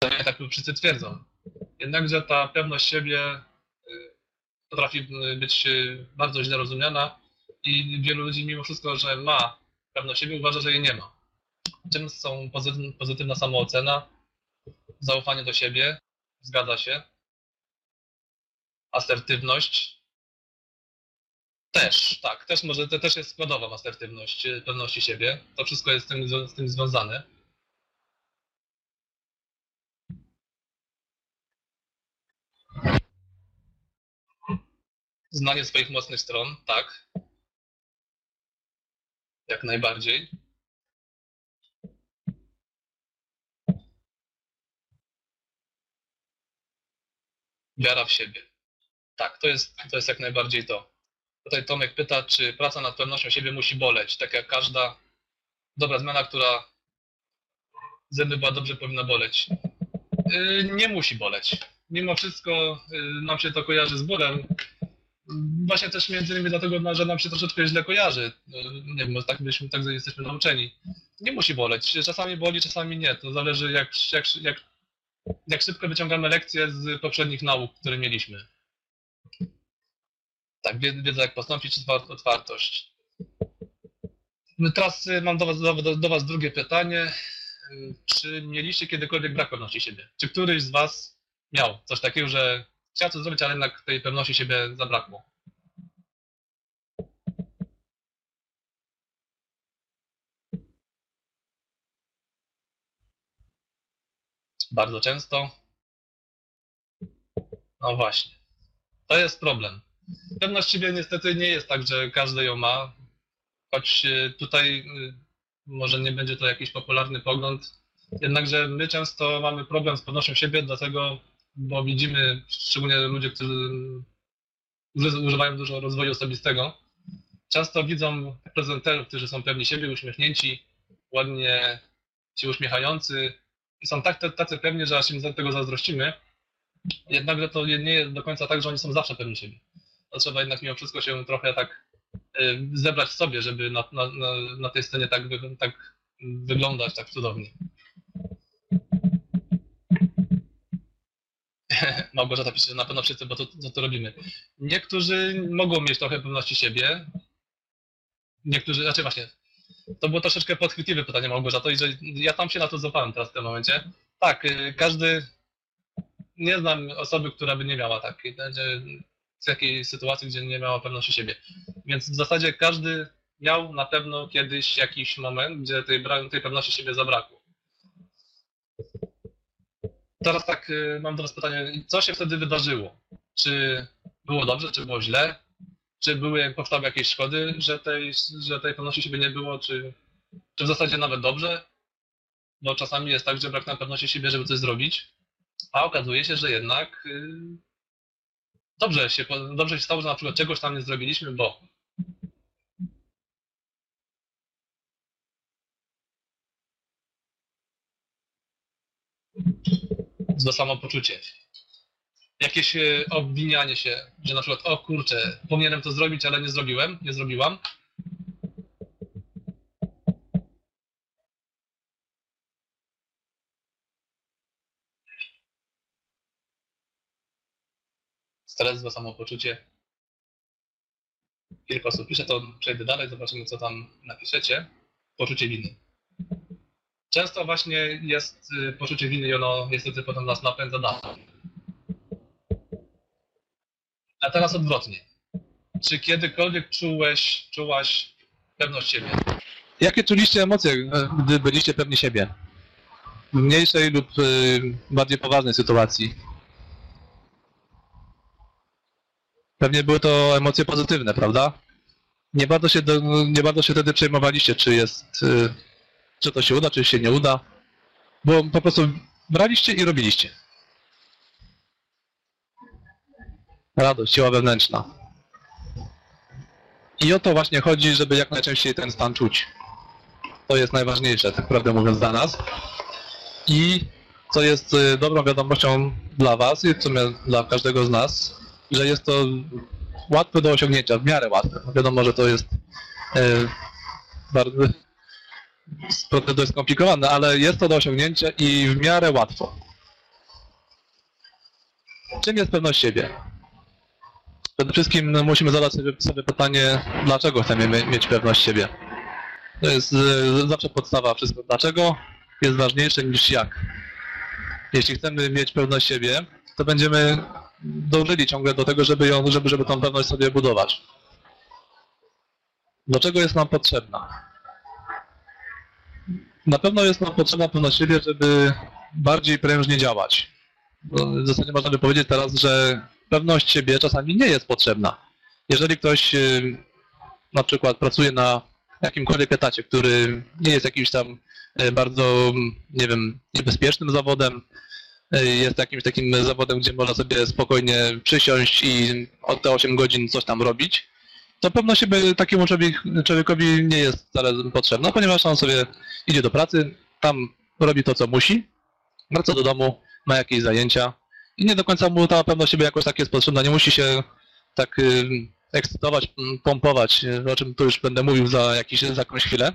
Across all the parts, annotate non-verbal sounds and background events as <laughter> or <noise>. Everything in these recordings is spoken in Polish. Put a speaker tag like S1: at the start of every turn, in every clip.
S1: tak wszyscy twierdzą. Jednakże ta pewność siebie y, potrafi y, być y, bardzo źle rozumiana i wielu ludzi mimo wszystko, że ma pewność siebie, uważa, że jej nie ma. Czym są pozytywna samoocena, zaufanie do siebie, zgadza się, asertywność, też, tak, też może, to też jest składowa asertywność, pewności siebie. To wszystko jest z tym, z tym związane. Znanie swoich mocnych stron, tak. Jak najbardziej. Wiara w siebie. Tak, to jest, to jest jak najbardziej to. Tutaj Tomek pyta, czy praca nad pewnością siebie musi boleć, tak jak każda dobra zmiana, która zęby była dobrze, powinna boleć. Yy, nie musi boleć. Mimo wszystko yy, nam się to kojarzy z bólem. Właśnie też między innymi dlatego, że nam się troszeczkę źle kojarzy. Yy, nie wiem, tak byśmy, tak jesteśmy nauczeni. Nie musi boleć. Czasami boli, czasami nie. To zależy jak, jak, jak, jak szybko wyciągamy lekcje z poprzednich nauk, które mieliśmy. Tak, wiedza jak postąpić, otwartość. Teraz mam do was, do, do was drugie pytanie. Czy mieliście kiedykolwiek brak pewności siebie? Czy któryś z was miał coś takiego, że chciał coś zrobić, ale jednak tej pewności siebie zabrakło? Bardzo często. No właśnie. To jest problem. Pewność siebie niestety nie jest tak, że każdy ją ma, choć e, tutaj e, może nie będzie to jakiś popularny pogląd, jednakże my często mamy problem z pewnością siebie, dlatego, bo widzimy, szczególnie ludzie, którzy używają dużo rozwoju osobistego, często widzą prezenterów, którzy są pewni siebie, uśmiechnięci, ładnie się uśmiechający. I są tak tacy pewni, że aż im tego zazdrościmy, jednakże to nie jest do końca tak, że oni są zawsze pewni siebie. To trzeba jednak mimo wszystko się trochę tak y, zebrać w sobie, żeby na, na, na tej scenie tak, tak wyglądać tak cudownie. <laughs> Małgorzata pisze, na pewno wszyscy, bo to, to, to robimy. Niektórzy mogą mieć trochę pewności siebie. Niektórzy, znaczy właśnie, to było troszeczkę podchwytliwe pytanie Małgorzato i że ja tam się na to złapałem teraz w tym momencie. Tak, y, każdy, nie znam osoby, która by nie miała takiej, w takiej sytuacji, gdzie nie miała pewności siebie. Więc w zasadzie każdy miał na pewno kiedyś jakiś moment, gdzie tej, tej pewności siebie zabrakło. Teraz tak, y, mam do Was pytanie, co się wtedy wydarzyło? Czy było dobrze, czy było źle? Czy były, powstały jakieś szkody, że tej, że tej pewności siebie nie było, czy, czy w zasadzie nawet dobrze? Bo czasami jest tak, że brak na pewności siebie, żeby coś zrobić, a okazuje się, że jednak y, dobrze się, dobrze się stało, że na przykład czegoś tam nie zrobiliśmy, bo za samopoczucie. Jakieś e, obwinianie się, że na przykład, o kurczę, powinienem to zrobić, ale nie zrobiłem, nie zrobiłam. stres, złe samopoczucie. Kilka osób pisze, to przejdę dalej, zobaczymy co tam napiszecie. Poczucie winy. Często właśnie jest y, poczucie winy i ono niestety potem nas napędza dalej. A teraz odwrotnie. Czy kiedykolwiek czułeś, czułaś pewność siebie?
S2: Jakie czuliście emocje, e, gdy byliście pewni siebie? W mniejszej lub y, bardziej poważnej sytuacji? Pewnie były to emocje pozytywne, prawda? Nie bardzo się, nie bardzo się wtedy przejmowaliście, czy jest, y, czy to się uda, czy się nie uda, bo po prostu braliście i robiliście. Radość, siła wewnętrzna. I o to właśnie chodzi, żeby jak najczęściej ten stan czuć. To jest najważniejsze, tak prawdę mówiąc, dla nas. I co jest y, dobrą wiadomością dla Was i w sumie dla każdego z nas, że jest to łatwe do osiągnięcia, w miarę łatwe. Wiadomo, że to jest e, bardzo dość skomplikowane, ale jest to do osiągnięcia i w miarę łatwo. Czym jest pewność siebie? Przede wszystkim no, musimy zadać sobie, pytanie, dlaczego chcemy mie- mieć pewność siebie. To jest e, zawsze podstawa wszystko. Dlaczego jest ważniejsze niż jak. Jeśli chcemy mieć pewność siebie, to będziemy dążyli ciągle do tego, żeby ją, żeby, żeby tą pewność sobie budować. Dlaczego jest nam potrzebna? Na pewno jest nam potrzebna pewność siebie, żeby bardziej prężnie działać. W zasadzie można by powiedzieć teraz, że pewność siebie czasami nie jest potrzebna. Jeżeli ktoś y, na przykład pracuje na jakimkolwiek etacie, który nie jest jakimś tam y, bardzo, nie wiem, niebezpiecznym zawodem, y, jest jakimś takim zawodem, gdzie można sobie spokojnie przysiąść i od te 8 godzin coś tam robić, to pewno siebie takiemu człowiek, człowiekowi nie jest wcale potrzebna, ponieważ on sobie idzie do pracy, tam robi to, co musi, wraca do domu, ma jakieś zajęcia i nie do końca mu ta pewność siebie jakoś tak jest potrzebna, nie musi się tak y, ekscytować, pompować, o czym tu już będę mówił za, jakiś, za jakąś chwilę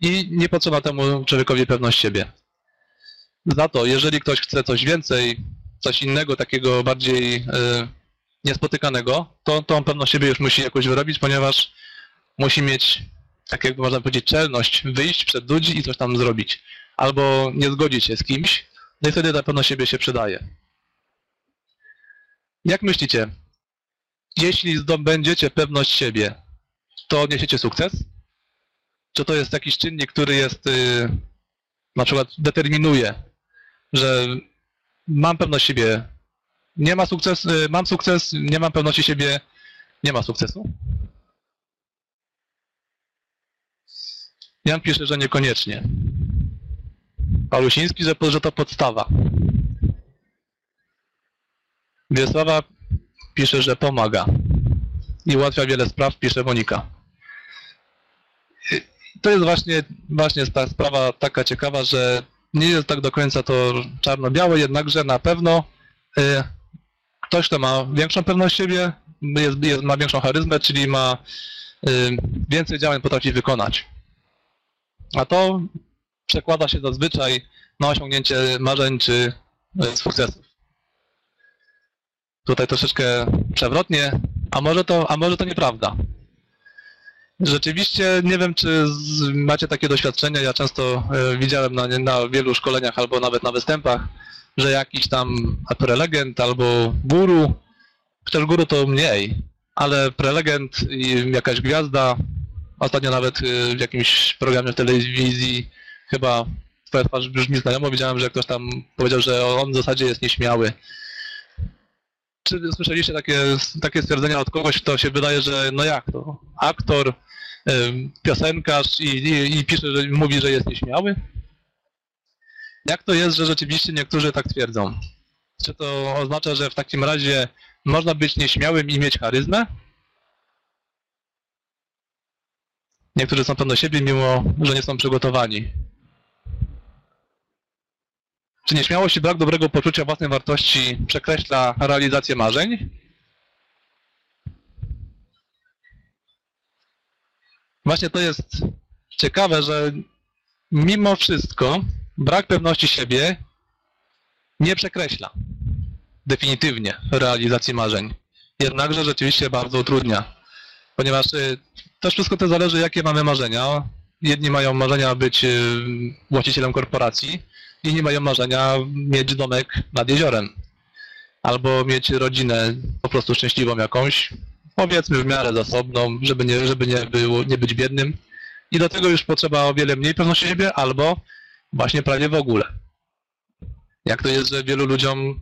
S2: i nie potrzeba temu człowiekowi pewność siebie. Za to, jeżeli ktoś chce coś więcej, coś innego, takiego bardziej y, niespotykanego, to tą pewność siebie już musi jakoś wyrobić, ponieważ musi mieć, tak jakby można powiedzieć, czelność wyjść przed ludzi i coś tam zrobić. Albo nie zgodzić się z kimś, no i wtedy ta pewność siebie się przydaje. Jak myślicie, jeśli zdobędziecie pewność siebie, to odniesiecie sukces? Czy to jest jakiś czynnik, który jest, y, na przykład determinuje, że mam pewność siebie, nie ma sukcesu, y, mam sukces, nie mam pewności siebie, nie ma sukcesu? Jan pisze, że niekoniecznie. Paulusiński, że, że to podstawa. Wiesława pisze, że pomaga. I ułatwia wiele spraw, pisze Monika. To jest właśnie, właśnie ta sprawa taka ciekawa, że nie jest tak do końca to czarno-białe, jednakże na pewno y, ktoś, kto ma większą pewność siebie, jest, jest, ma większą charyzmę, czyli ma y, więcej działań potrafi wykonać. A to przekłada się zazwyczaj na osiągnięcie marzeń czy y, sukcesów. Tutaj troszeczkę przewrotnie, a może to, a może to nieprawda. Rzeczywiście nie wiem, czy z, macie takie doświadczenia. Ja często e, widziałem na, na wielu szkoleniach albo nawet na występach, że jakiś tam prelegent albo guru, chociaż guru to mniej, ale prelegent i jakaś gwiazda, ostatnio nawet e, w jakimś programie w telewizji chyba twoja twarz brzmi znajomo, widziałem, że ktoś tam powiedział, że on w zasadzie jest nieśmiały. Czy słyszeliście takie, takie stwierdzenia od kogoś, kto się wydaje, że no jak to, aktor, piosenkarz i, i, i pisze, że mówi, że jest nieśmiały? Jak to jest, że rzeczywiście niektórzy tak twierdzą? Czy to oznacza, że w takim razie można być nieśmiałym i mieć charyzmę? Niektórzy są pewno siebie, mimo że nie są przygotowani. Czy nieśmiałość i brak dobrego poczucia własnej wartości przekreśla realizację marzeń? Właśnie to jest ciekawe, że mimo wszystko brak pewności siebie nie przekreśla definitywnie realizacji marzeń. Jednakże rzeczywiście bardzo utrudnia, ponieważ y, też wszystko to zależy, jakie mamy marzenia. Jedni mają marzenia być y, właścicielem korporacji, inni mają marzenia mieć domek nad jeziorem. Albo mieć rodzinę po prostu szczęśliwą jakąś, powiedzmy w miarę zasobną, żeby nie, żeby nie, było, nie być biednym. I do tego już potrzeba o wiele mniej pewności siebie, albo właśnie prawie w ogóle. Jak to jest, że wielu ludziom,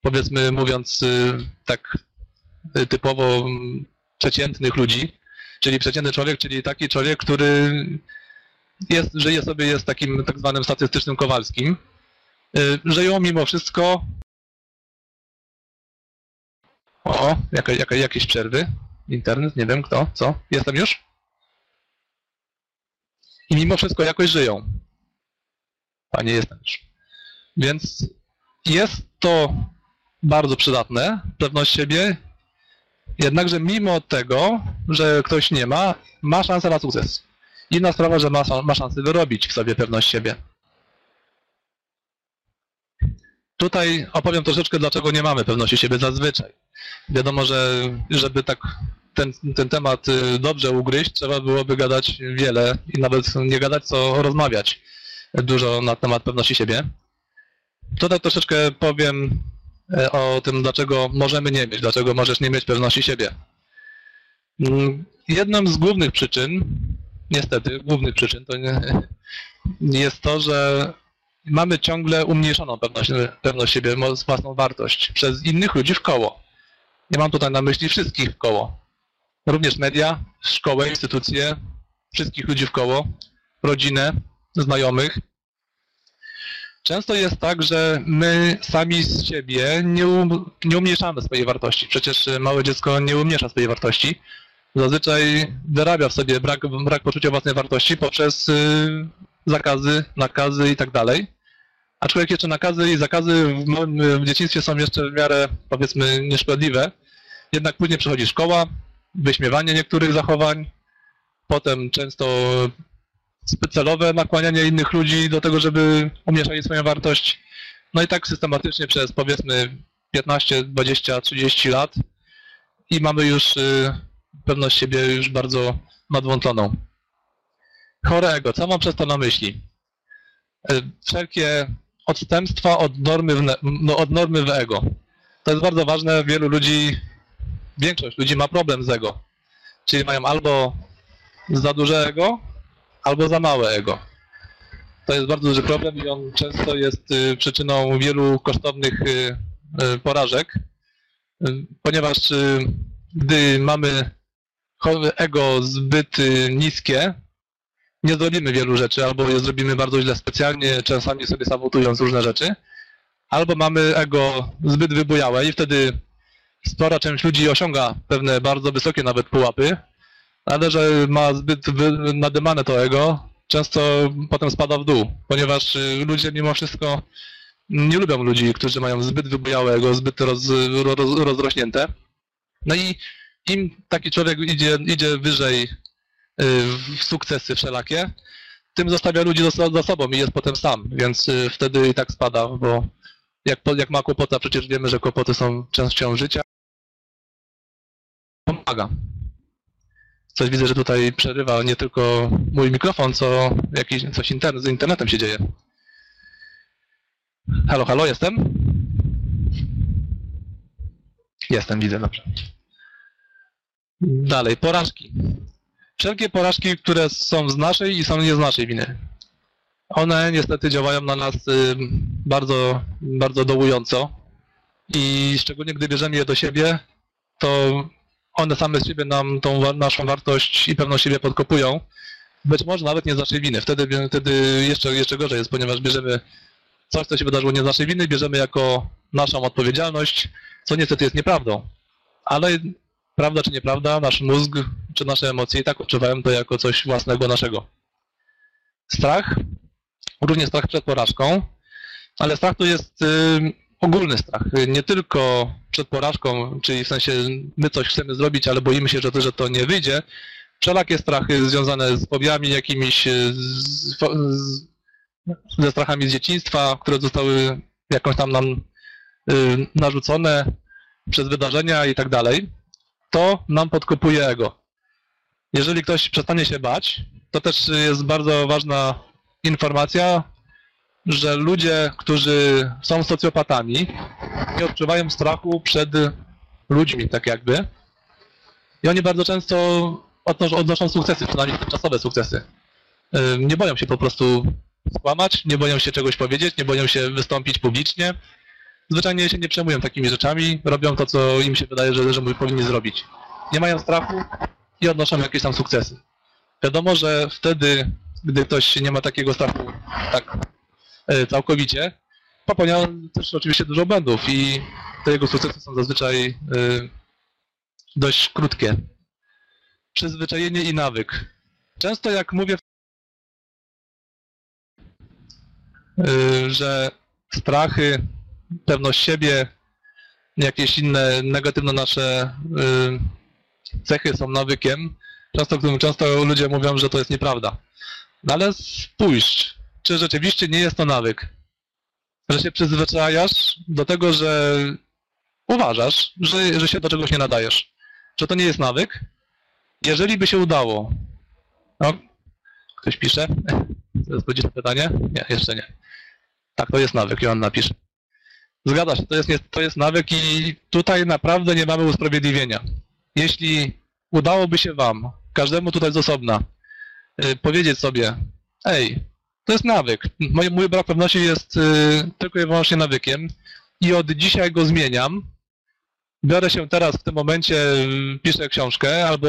S2: powiedzmy mówiąc y, tak y, typowo mm, przeciętnych ludzi, czyli przeciętny człowiek, czyli taki człowiek, który jest, żyje sobie, jest takim tak zwanym statystycznym Kowalskim, y, żyją mimo wszystko o, jaka, jaka, jakieś przerwy. Internet, nie wiem kto, co? Jestem już? I mimo wszystko jakoś żyją. A nie jestem już. Więc jest to bardzo przydatne, pewność siebie, jednakże mimo tego, że ktoś nie ma, ma szansę na sukces. Inna sprawa, że ma, ma szansę wyrobić w sobie pewność siebie. Tutaj opowiem troszeczkę, dlaczego nie mamy pewności siebie zazwyczaj. Wiadomo, że żeby tak ten, ten temat y, dobrze ugryźć, trzeba byłoby gadać wiele i nawet nie gadać, co rozmawiać dużo na temat pewności siebie. Tutaj troszeczkę powiem e, o tym, dlaczego możemy nie mieć, dlaczego możesz nie mieć pewności siebie. Mm, Jedną z głównych przyczyn, niestety, głównych przyczyn, to nie, <laughs> jest to, że mamy ciągle umniejszoną pewność, pewność siebie, własną wartość przez innych ludzi w koło. Nie mam tutaj na myśli wszystkich w koło. Również media, szkołę, instytucje, wszystkich ludzi w koło, rodzinę, znajomych. Często jest tak, że my sami z siebie nie, um, nie umniejszamy swojej wartości. Przecież małe dziecko nie umniejsza swojej wartości. Zazwyczaj wyrabia w sobie brak, brak poczucia własnej wartości poprzez y, zakazy, nakazy i tak dalej. Aczkolwiek jeszcze nakazy i zakazy w, w dzieciństwie są jeszcze w miarę, powiedzmy, nieszkodliwe. Jednak później przychodzi szkoła, wyśmiewanie niektórych zachowań, potem często celowe nakłanianie innych ludzi do tego, żeby umniejszali swoją wartość. No i tak systematycznie przez powiedzmy 15, 20, 30 lat i mamy już y, pewność siebie już bardzo nadwątloną. Chore ego, co mam przez to na myśli? Y, Wszelkie odstępstwa od normy, w, no, od normy w ego. To jest bardzo ważne, wielu ludzi, większość ludzi ma problem z ego. Czyli mają albo za duże ego, albo za małe ego. To jest bardzo duży problem i on często jest y, przyczyną wielu kosztownych y, y, porażek, ponieważ gdy mamy ego zbyt niskie, nie zrobimy wielu rzeczy, albo je zrobimy bardzo źle specjalnie, czasami sobie sabotując różne rzeczy, albo mamy ego zbyt wybujałe i wtedy spora część ludzi osiąga pewne bardzo wysokie nawet pułapy, ale że ma zbyt nadymane to ego, często potem spada w dół, ponieważ y, ludzie mimo wszystko nie lubią ludzi, którzy mają zbyt wybujałe ego, zbyt roz, roz, rozrośnięte. No i im taki człowiek idzie, idzie wyżej y, w sukcesy wszelakie, tym zostawia ludzi za, sobą i jest potem sam, więc y, wtedy i tak spada, bo jak, jak ma kłopoty, a przecież wiemy, że kłopoty są częścią życia, pomaga. Coś widzę, że tutaj przerywa nie tylko mój mikrofon, co jakiś, coś internet, z internetem się dzieje. Halo, halo, jestem? Jestem, widzę, dobrze. Dalej, porażki. Wszelkie porażki, które są z naszej i są nie z naszej winy. One niestety działają na nas y, bardzo, bardzo dołująco i szczególnie gdy bierzemy je do siebie, to one same z siebie nam tą naszą wartość i pewność siebie podkopują. Być może nawet nie z naszej winy. Wtedy, wtedy jeszcze, jeszcze gorzej jest, ponieważ bierzemy coś, co się wydarzyło nie z naszej winy, bierzemy jako naszą odpowiedzialność, co niestety jest nieprawdą. Ale prawda czy nieprawda, nasz mózg czy nasze emocje i tak odczuwają to jako coś własnego naszego. Strach, również strach przed porażką, ale strach to jest ogólny strach. Nie tylko przed porażką, czyli w sensie my coś chcemy zrobić, ale boimy się, że to, że to nie wyjdzie. Wszelakie strachy związane z fobiami jakimiś, z, z, ze strachami z dzieciństwa, które zostały jakoś tam nam y, narzucone przez wydarzenia i tak dalej, to nam podkopuje ego. Jeżeli ktoś przestanie się bać, to też jest bardzo ważna informacja, że ludzie, którzy są socjopatami, nie odczuwają strachu przed ludźmi, tak jakby. I oni bardzo często odnoszą, sukcesy, przynajmniej tymczasowe sukcesy. Nie boją się po prostu skłamać, nie boją się czegoś powiedzieć, nie boją się wystąpić publicznie. Zwyczajnie się nie przejmują takimi rzeczami, robią to, co im się wydaje, że, że powinni zrobić. Nie mają strachu i odnoszą jakieś tam sukcesy. Wiadomo, że wtedy, gdy ktoś nie ma takiego strachu tak całkowicie, popełnia też oczywiście dużo błędów i te jego sukcesy są zazwyczaj e, dość krótkie. Przyzwyczajenie i nawyk. Często jak mówię, e, że strachy, pewność siebie, jakieś inne negatywne nasze e, cechy są nawykiem, często, często ludzie mówią, że to jest nieprawda. No ale spójrz, czy rzeczywiście nie jest to nawyk. że się przyzwyczajasz do tego, że uważasz, że, że się do czegoś nie nadajesz. Że to nie jest nawyk. Jeżeli by się udało. No, ktoś pisze? <laughs> Zaraz będzie pytanie? Nie, jeszcze nie. Tak, to jest nawyk, Joanna napisze. Zgadza się, to jest, to jest nawyk i tutaj naprawdę nie mamy usprawiedliwienia. Jeśli udałoby się Wam, każdemu tutaj z osobna, y, powiedzieć sobie, ej, to jest nawyk, mój, mój brak pewności jest y, tylko i wyłącznie nawykiem i od dzisiaj go zmieniam, biorę się teraz w tym momencie, y, piszę książkę albo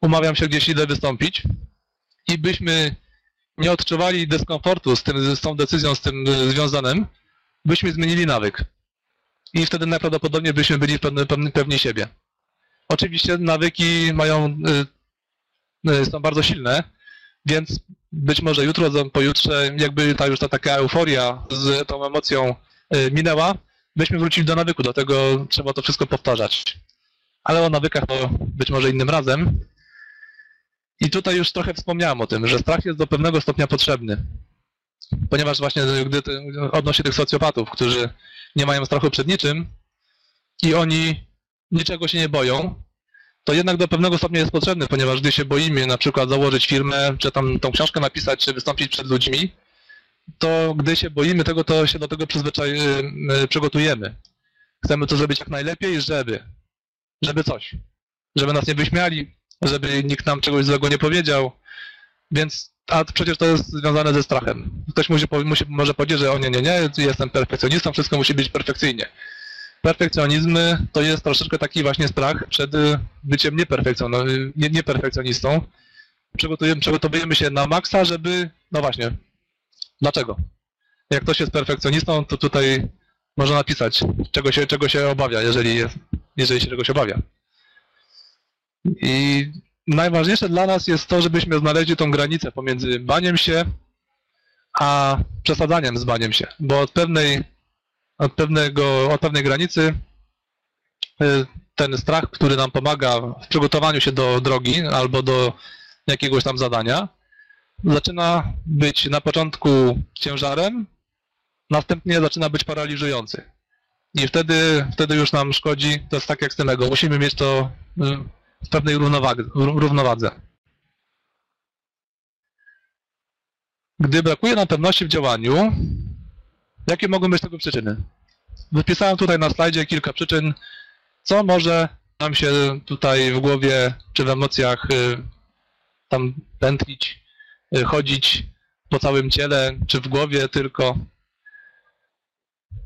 S2: umawiam się gdzieś idę wystąpić i byśmy nie odczuwali dyskomfortu z, tym, z tą decyzją, z tym y, związanym, byśmy zmienili nawyk. I wtedy najprawdopodobniej byśmy byli pewni, pewni, siebie. Oczywiście nawyki mają, są bardzo silne, więc być może jutro, pojutrze, jakby ta już ta taka euforia z tą emocją y, minęła, byśmy wrócili do nawyku, do tego trzeba to wszystko powtarzać. Ale o nawykach to być może innym razem. I tutaj już trochę wspomniałem o tym, że strach jest do pewnego stopnia potrzebny. Ponieważ właśnie gdy odnośnie tych socjopatów, którzy nie mają strachu przed niczym i oni niczego się nie boją, to jednak do pewnego stopnia jest potrzebny, ponieważ gdy się boimy na przykład założyć firmę, czy tam tą książkę napisać, czy wystąpić przed ludźmi, to gdy się boimy tego, to się do tego przyzwyczaj, y, przygotujemy. Chcemy to zrobić jak najlepiej, żeby, żeby coś. Żeby nas nie wyśmiali, żeby nikt nam czegoś złego nie powiedział, więc, a przecież to jest związane ze strachem. Ktoś musi, musi, może powiedzieć, że o nie, nie, nie, jestem perfekcjonistą, wszystko musi być perfekcyjnie. Perfekcjonizm to jest troszeczkę taki właśnie strach przed y, byciem nieperfekcjon- nie, nieperfekcjonistą. Przygotujemy, przygotowujemy się na maksa, żeby, no właśnie, dlaczego? Jak ktoś jest perfekcjonistą, to tutaj można napisać, czego się, czego się obawia, jeżeli, jest, jeżeli się czegoś obawia. I najważniejsze dla nas jest to, żebyśmy znaleźli tą granicę pomiędzy baniem się, a przesadzaniem z baniem się, bo od pewnej, od pewnego, od pewnej granicy y, ten strach, który nam pomaga w przygotowaniu się do drogi albo do jakiegoś tam zadania, zaczyna być na początku ciężarem, następnie zaczyna być paraliżujący. I wtedy, wtedy już nam szkodzi, to jest tak jak z tym ego, musimy mieć to y, w pewnej równowadze. Gdy brakuje nam pewności w działaniu, jakie mogą być tego przyczyny? Wypisałem tutaj na slajdzie kilka przyczyn, co może nam się tutaj w głowie czy w emocjach y, tam pętlić, y, chodzić po całym ciele, czy w głowie tylko.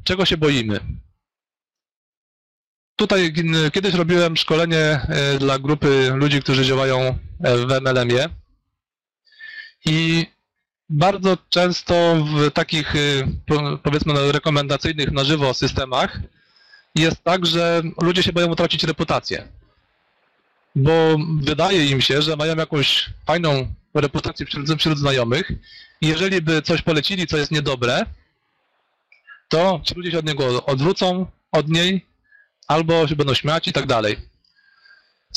S2: Czego się boimy? Tutaj kiedyś robiłem szkolenie y, dla grupy ludzi, którzy działają w MLM-ie i bardzo często w takich y, po- powiedzmy no, rekomendacyjnych na żywo systemach jest tak, że ludzie się boją utracić reputację. Bo wydaje im się, że mają jakąś fajną reputację wśród, wśród znajomych i jeżeli by coś polecili, co jest niedobre, to ci ludzie się od niego odwrócą, od niej, albo się będą śmiać i tak dalej.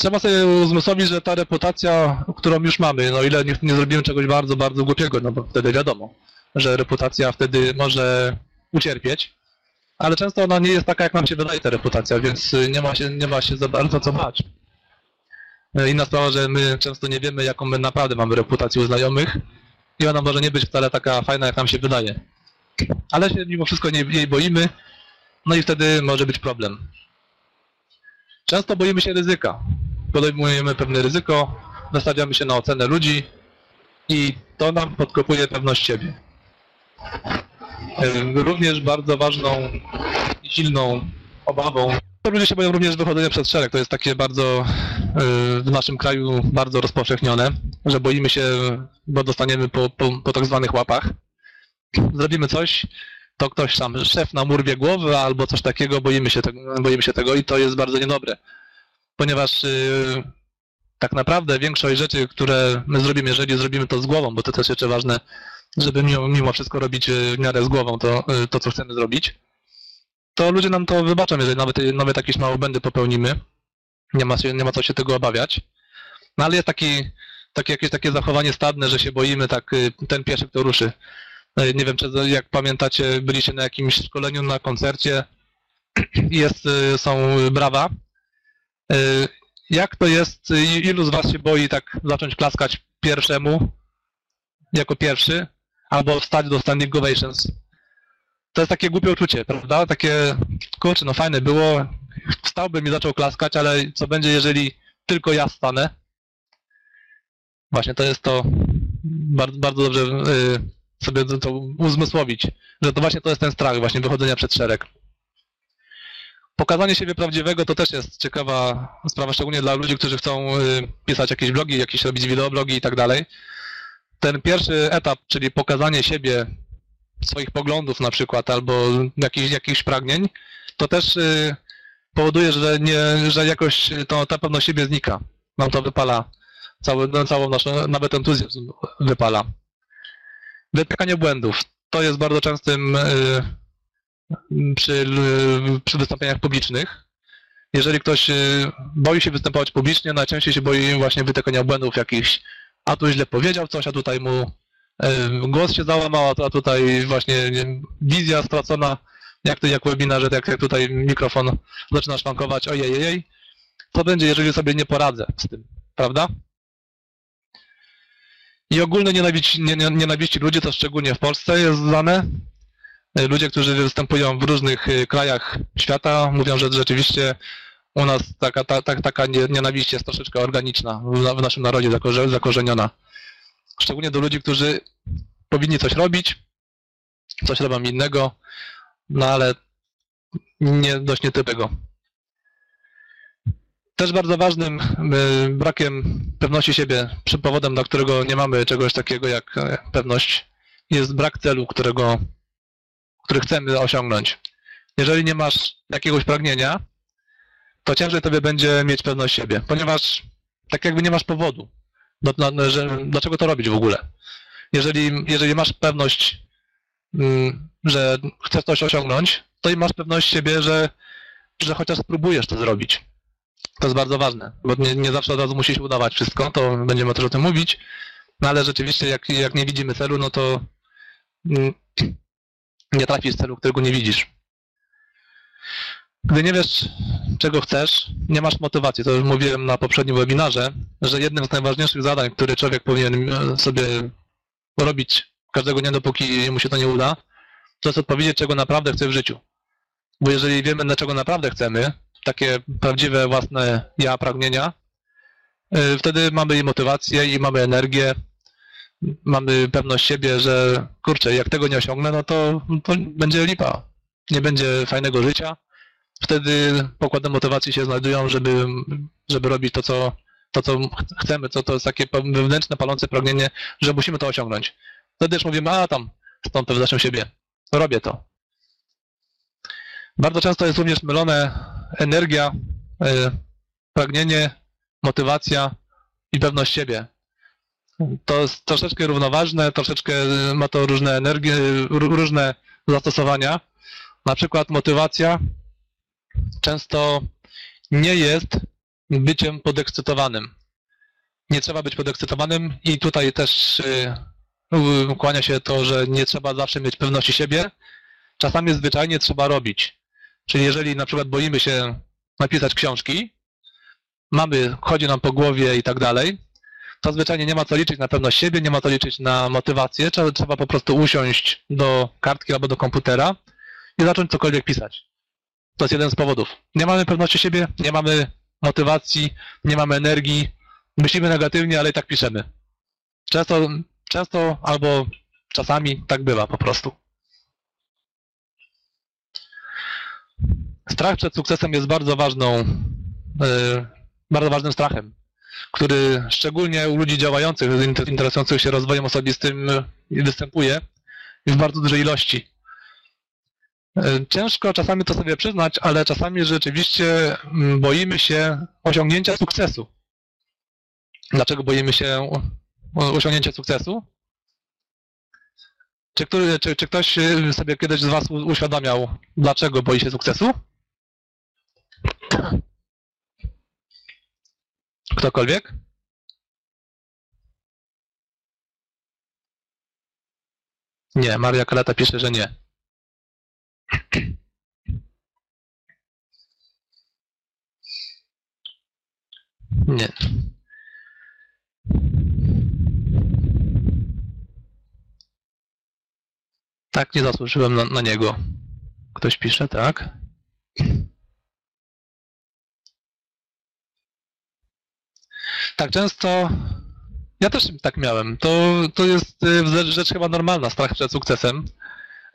S2: Trzeba sobie uzmysłowić, że ta reputacja, którą już mamy, no ile nie, nie zrobimy czegoś bardzo, bardzo głupiego, no bo wtedy wiadomo, że reputacja wtedy może ucierpieć, ale często ona nie jest taka, jak nam się wydaje ta reputacja, więc nie ma się, nie ma się za bardzo co bać. Inna sprawa, że my często nie wiemy, jaką my naprawdę mamy reputację u znajomych i ona może nie być wcale taka fajna, jak nam się wydaje. Ale się mimo wszystko nie, jej boimy, no i wtedy może być problem. Często boimy się ryzyka. Podejmujemy pewne ryzyko, nastawiamy się na ocenę ludzi i to nam podkopuje pewność siebie. Również bardzo ważną i silną obawą. to Ludzie się boją również wychodzenia przed szereg. To jest takie bardzo y, w naszym kraju bardzo rozpowszechnione, że boimy się, bo dostaniemy po, po, po tak zwanych łapach. Zrobimy coś, to ktoś tam, szef nam urwie głowę albo coś takiego, boimy się boimy się tego i to jest bardzo niedobre. Ponieważ y, tak naprawdę większość rzeczy, które my zrobimy, jeżeli zrobimy to z głową, bo to też jeszcze ważne, żeby mimo, mimo wszystko robić y, w miarę z głową to, y, to, co chcemy zrobić, to ludzie nam to wybaczą, jeżeli nawet, nawet jakieś małe błędy popełnimy. Nie ma, się, nie ma co się tego obawiać. No ale jest taki, takie, jakieś takie zachowanie stadne, że się boimy, tak ten pierwszy, kto ruszy. Nie wiem, czy jak pamiętacie, byliście na jakimś szkoleniu, na koncercie, <clears throat> jest, są brawa. E, Jak to jest, i- ilu z was się boi tak zacząć klaskać pierwszemu, jako pierwszy, albo wstać do standing ovations? To jest takie głupie uczucie, prawda? Takie, kurczę, no fajne było, wstałbym i zaczął klaskać, ale co będzie, jeżeli tylko ja stanę? Właśnie to jest to, bardzo, bardzo dobrze y, sobie to uzmysłowić, że to właśnie to jest ten strach właśnie wychodzenia przed szereg. Pokazanie siebie prawdziwego to też jest ciekawa sprawa, szczególnie dla ludzi, którzy chcą y, pisać jakieś blogi, jakieś robić wideoblogi i tak dalej. Ten pierwszy etap, czyli pokazanie siebie, swoich poglądów na przykład, albo jakichś, jakichś pragnień, to też y, powoduje, że, nie, że jakoś to, ta pewność siebie znika. Nam to wypala cały, no, całą naszą, nawet entuzjazm wypala. Wytykanie błędów. To jest bardzo częstym y, przy, przy wystąpieniach publicznych. Jeżeli ktoś y, boi się występować publicznie, najczęściej się boi właśnie wytykania błędów jakichś, a tu źle powiedział coś, a tutaj mu y, głos się załamał, a tutaj właśnie wizja stracona, jak to jak webinarze, jak, jak tutaj mikrofon zaczyna szwankować, ojej, ojej. Co będzie, jeżeli sobie nie poradzę z tym, prawda? I ogólne nienawiści, nie, nie, nienawiści ludzi, to szczególnie w Polsce jest znane. Y, Ludzie, którzy występują w różnych y, krajach świata, mówią, że rzeczywiście u nas taka, ta, ta, taka nie- nienawiść jest troszeczkę organiczna, w, na- w naszym narodzie zakorze, zakorzeniona. Szczególnie do ludzi, którzy powinni coś robić, coś robią innego, no ale nie, dość nietypego. Też bardzo ważnym y, brakiem pewności siebie, przy powodem, dla którego nie mamy czegoś takiego jak e, pewność, jest brak celu, którego, który chcemy osiągnąć. Jeżeli nie masz jakiegoś pragnienia, to ciężej tobie będzie mieć pewność siebie, ponieważ tak jakby nie masz powodu, do, na, że, dlaczego to robić w ogóle. Jeżeli, jeżeli masz pewność, mm, że chcesz coś osiągnąć, to i masz pewność siebie, że, że chociaż spróbujesz to zrobić. To jest bardzo ważne, bo nie, nie zawsze od razu musi się udawać wszystko, to będziemy też o tym mówić, no ale rzeczywiście jak, jak nie widzimy celu, no to mm, nie trafisz celu, którego nie widzisz. Gdy nie wiesz, czego chcesz, nie masz motywacji. To już mówiłem na poprzednim webinarze, że jednym z najważniejszych zadań, które człowiek powinien e, sobie robić każdego dnia, dopóki mu się to nie uda, to jest odpowiedzieć, czego naprawdę chce w życiu. Bo jeżeli wiemy, na czego naprawdę chcemy, takie prawdziwe własne ja pragnienia, y, wtedy mamy i motywację, i mamy energię, mamy pewność siebie, że kurczę, jak tego nie osiągnę, no to, to będzie lipa. Nie będzie fajnego życia. Wtedy pokłady motywacji się znajdują, żeby, żeby robić to, co, to, co ch- chcemy, co to jest takie wewnętrzne, palące pragnienie, że musimy to osiągnąć. Wtedy już mówimy, a tam, z tą pewnością siebie, robię to. Bardzo często jest również mylone energia, y, pragnienie, motywacja i pewność siebie. To jest troszeczkę równoważne, troszeczkę y, ma to różne energie, ró- różne zastosowania. Na przykład motywacja często nie jest byciem podekscytowanym. Nie trzeba być podekscytowanym i tutaj też y, kłania się to, że nie trzeba zawsze mieć pewności siebie. Czasami zwyczajnie trzeba robić. Czyli jeżeli na przykład boimy się napisać książki, mamy, chodzi nam po głowie i tak dalej, to zwyczajnie nie ma co liczyć na pewność siebie, nie ma co liczyć na motywację, trzeba, trzeba po prostu usiąść do kartki albo do komputera i zacząć cokolwiek pisać. To jest jeden z powodów. Nie mamy pewności siebie, nie mamy motywacji, nie mamy energii, myślimy negatywnie, ale i tak piszemy. Często, często albo czasami tak bywa po prostu. Strach przed sukcesem jest bardzo ważną, yy, bardzo ważnym strachem, który szczególnie u ludzi działających, inter- interesujących się rozwojem osobistym yy, występuje w bardzo dużej ilości. Yy, Ciężko czasami to sobie przyznać, ale czasami rzeczywiście mm, boimy się osiągnięcia sukcesu. Dlaczego boimy się osiągnięcia sukcesu? Czy, który, czy, czy ktoś yy, sobie kiedyś z Was uświadamiał, dlaczego boi się sukcesu? Ktokolwiek? Nie, Maria Kaleta pisze, że nie. Nie. Tak, nie zasłużyłem na, na niego. Ktoś pisze, tak? Tak często. Ja też tak miałem. To, to jest y, rzecz, chyba normalna, strach przed sukcesem.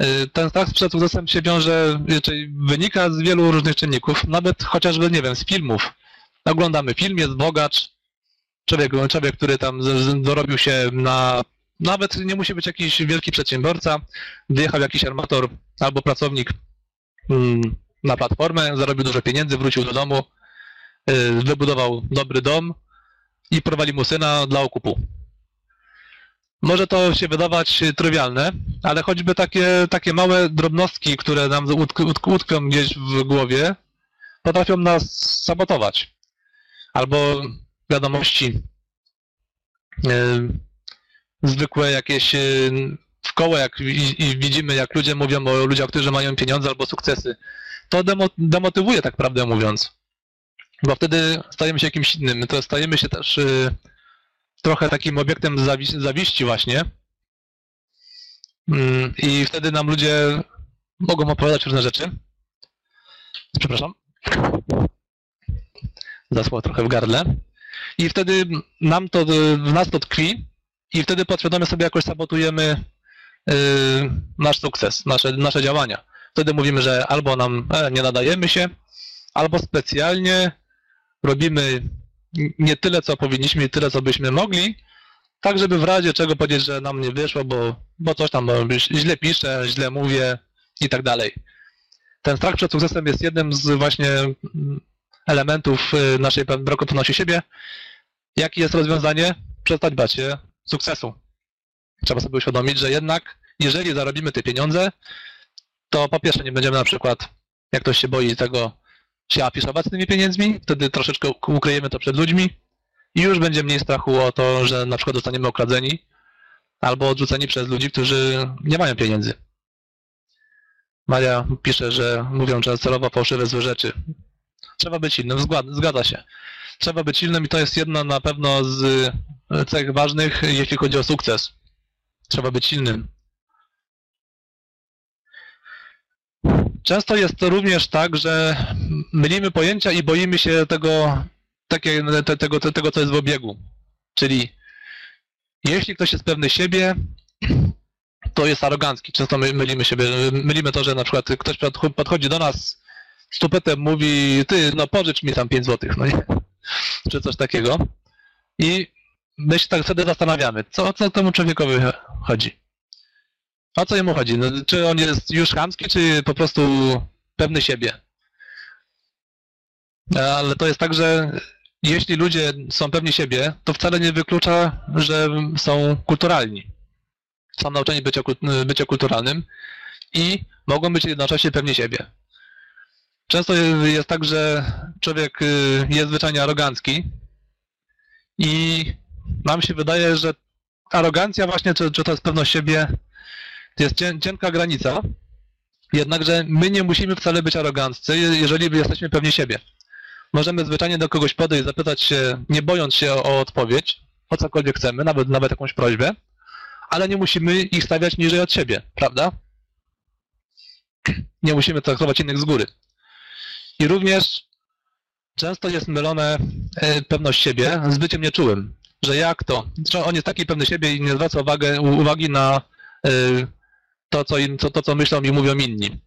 S2: Y, Ten strach przed sukcesem się wiąże, czyli wynika z wielu różnych czynników, nawet chociażby, nie wiem, z filmów. Oglądamy film, jest bogacz, człowiek, człowiek który tam dorobił się na. Nawet nie musi być jakiś wielki przedsiębiorca, wyjechał jakiś armator albo pracownik mm, na platformę, zarobił dużo pieniędzy, wrócił do domu, y, wybudował dobry dom i prowadzi mu syna dla okupu. Może to się wydawać trywialne, ale choćby takie, takie małe drobnostki, które nam utk- gdzieś w głowie, potrafią nas sabotować. Albo wiadomości y, zwykłe jakieś y, w koło, jak i, i widzimy, jak ludzie mówią o ludziach, którzy mają pieniądze albo sukcesy. To demo, demotywuje, tak prawdę mówiąc. Bo wtedy stajemy się jakimś innym. To stajemy się też y, trochę takim obiektem zawi- zawiści właśnie. Mm, I wtedy nam ludzie mogą opowiadać różne rzeczy. Przepraszam. Zasło trochę w gardle. I wtedy nam to, w nas to tkwi i wtedy podświadomie sobie jakoś sabotujemy y, nasz sukces, nasze, nasze działania. Wtedy mówimy, że albo nam e, nie nadajemy się, albo specjalnie robimy nie tyle, co powinniśmy, nie tyle, co byśmy mogli, tak żeby w razie czego powiedzieć, że nam nie wyszło, bo, bo coś tam bo źle piszę, źle mówię i tak dalej. Ten strach przed sukcesem jest jednym z właśnie elementów y, naszej braku pewności siebie. Jakie jest rozwiązanie? Przestać bać się sukcesu. Trzeba sobie uświadomić, że jednak jeżeli zarobimy te pieniądze, to po pierwsze nie będziemy na przykład, jak ktoś się boi tego, się afiszować z tymi pieniędzmi, wtedy troszeczkę ukryjemy to przed ludźmi i już będzie mniej strachu o to, że na przykład zostaniemy okradzeni albo odrzuceni przez ludzi, którzy nie mają pieniędzy. Maria pisze, że mówią że celowo fałszywe złe rzeczy. Trzeba być silnym, zgad- zgadza się. Trzeba być silnym i to jest jedna na pewno z cech ważnych, jeśli chodzi o sukces. Trzeba być silnym. Często jest to również tak, że mylimy pojęcia i boimy się tego, takie, te, tego, te, tego, co jest w obiegu. Czyli jeśli ktoś jest pewny siebie, to jest arogancki. Często my mylimy siebie, mylimy to, że na przykład ktoś podcho- podchodzi do nas z tupetem, mówi, ty, no pożycz mi tam 5 złotych, no nie? <laughs> Czy coś takiego. I my się tak wtedy zastanawiamy, co, co temu człowiekowi chodzi. O co jemu chodzi? No, czy on jest już chamski, czy po prostu pewny siebie? Ale to jest tak, że jeśli ludzie są pewni siebie, to wcale nie wyklucza, że są kulturalni. Są nauczeni bycia, bycia kulturalnym i mogą być jednocześnie pewni siebie. Często jest tak, że człowiek y, jest zwyczajnie arogancki i nam się wydaje, że arogancja właśnie, czy, czy to jest pewność siebie, to jest cien, cienka granica, jednakże my nie musimy wcale być aroganccy, je- jeżeli jesteśmy pewni siebie. Możemy zwyczajnie do kogoś podejść, zapytać się, nie bojąc się o odpowiedź, o cokolwiek chcemy, nawet, nawet jakąś prośbę, ale nie musimy ich stawiać niżej od siebie, prawda? Nie musimy traktować innych z góry. I również często jest mylone e, pewność siebie z byciem nieczułym. Że jak to? On jest taki pewny siebie i nie zwraca uwagi na e, to, co, to, to, co myślą i mówią inni.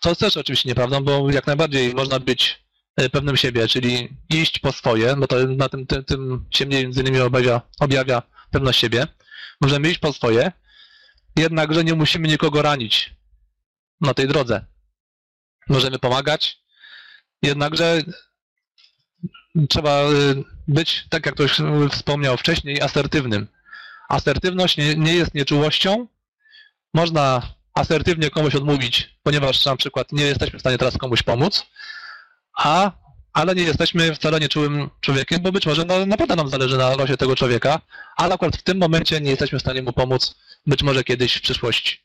S2: To jest też oczywiście nieprawdą, bo jak najbardziej można być e, pewnym siebie, czyli iść po swoje, bo to na tym, tym, tym się między innymi objawia, objawia pewność siebie. Możemy iść po swoje, jednakże nie musimy nikogo ranić na tej drodze. Możemy pomagać, jednakże trzeba y, być, tak jak ktoś wspomniał wcześniej, asertywnym. Asertywność nie, nie jest nieczułością. Można asertywnie komuś odmówić, ponieważ na przykład nie jesteśmy w stanie teraz komuś pomóc, a, ale nie jesteśmy wcale nieczułym człowiekiem, bo być może no, naprawdę nam zależy na losie tego człowieka, ale akurat w tym momencie nie jesteśmy w stanie mu pomóc, być może kiedyś w przyszłości.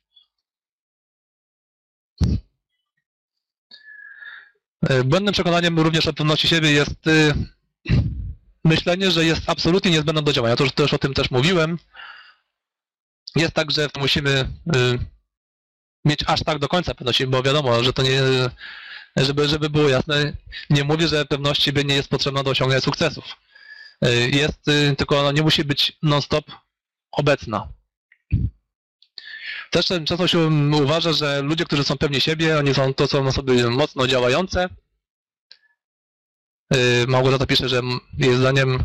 S2: E, Błędnym przekonaniem również o pewności siebie jest y, myślenie, że jest absolutnie niezbędna do działania. To już też o tym też mówiłem. Jest tak, że musimy y, mieć aż tak do końca pewności, bo wiadomo, że to nie, żeby, żeby było jasne, nie mówię, że pewność siebie nie jest potrzebna do osiągnięcia sukcesów. Y, Jest, y, tylko ona nie musi być non-stop obecna. Też często się uważa, że ludzie, którzy są pewni siebie, oni są, to są osoby mocno działające. Małgorzata pisze, że jej zdaniem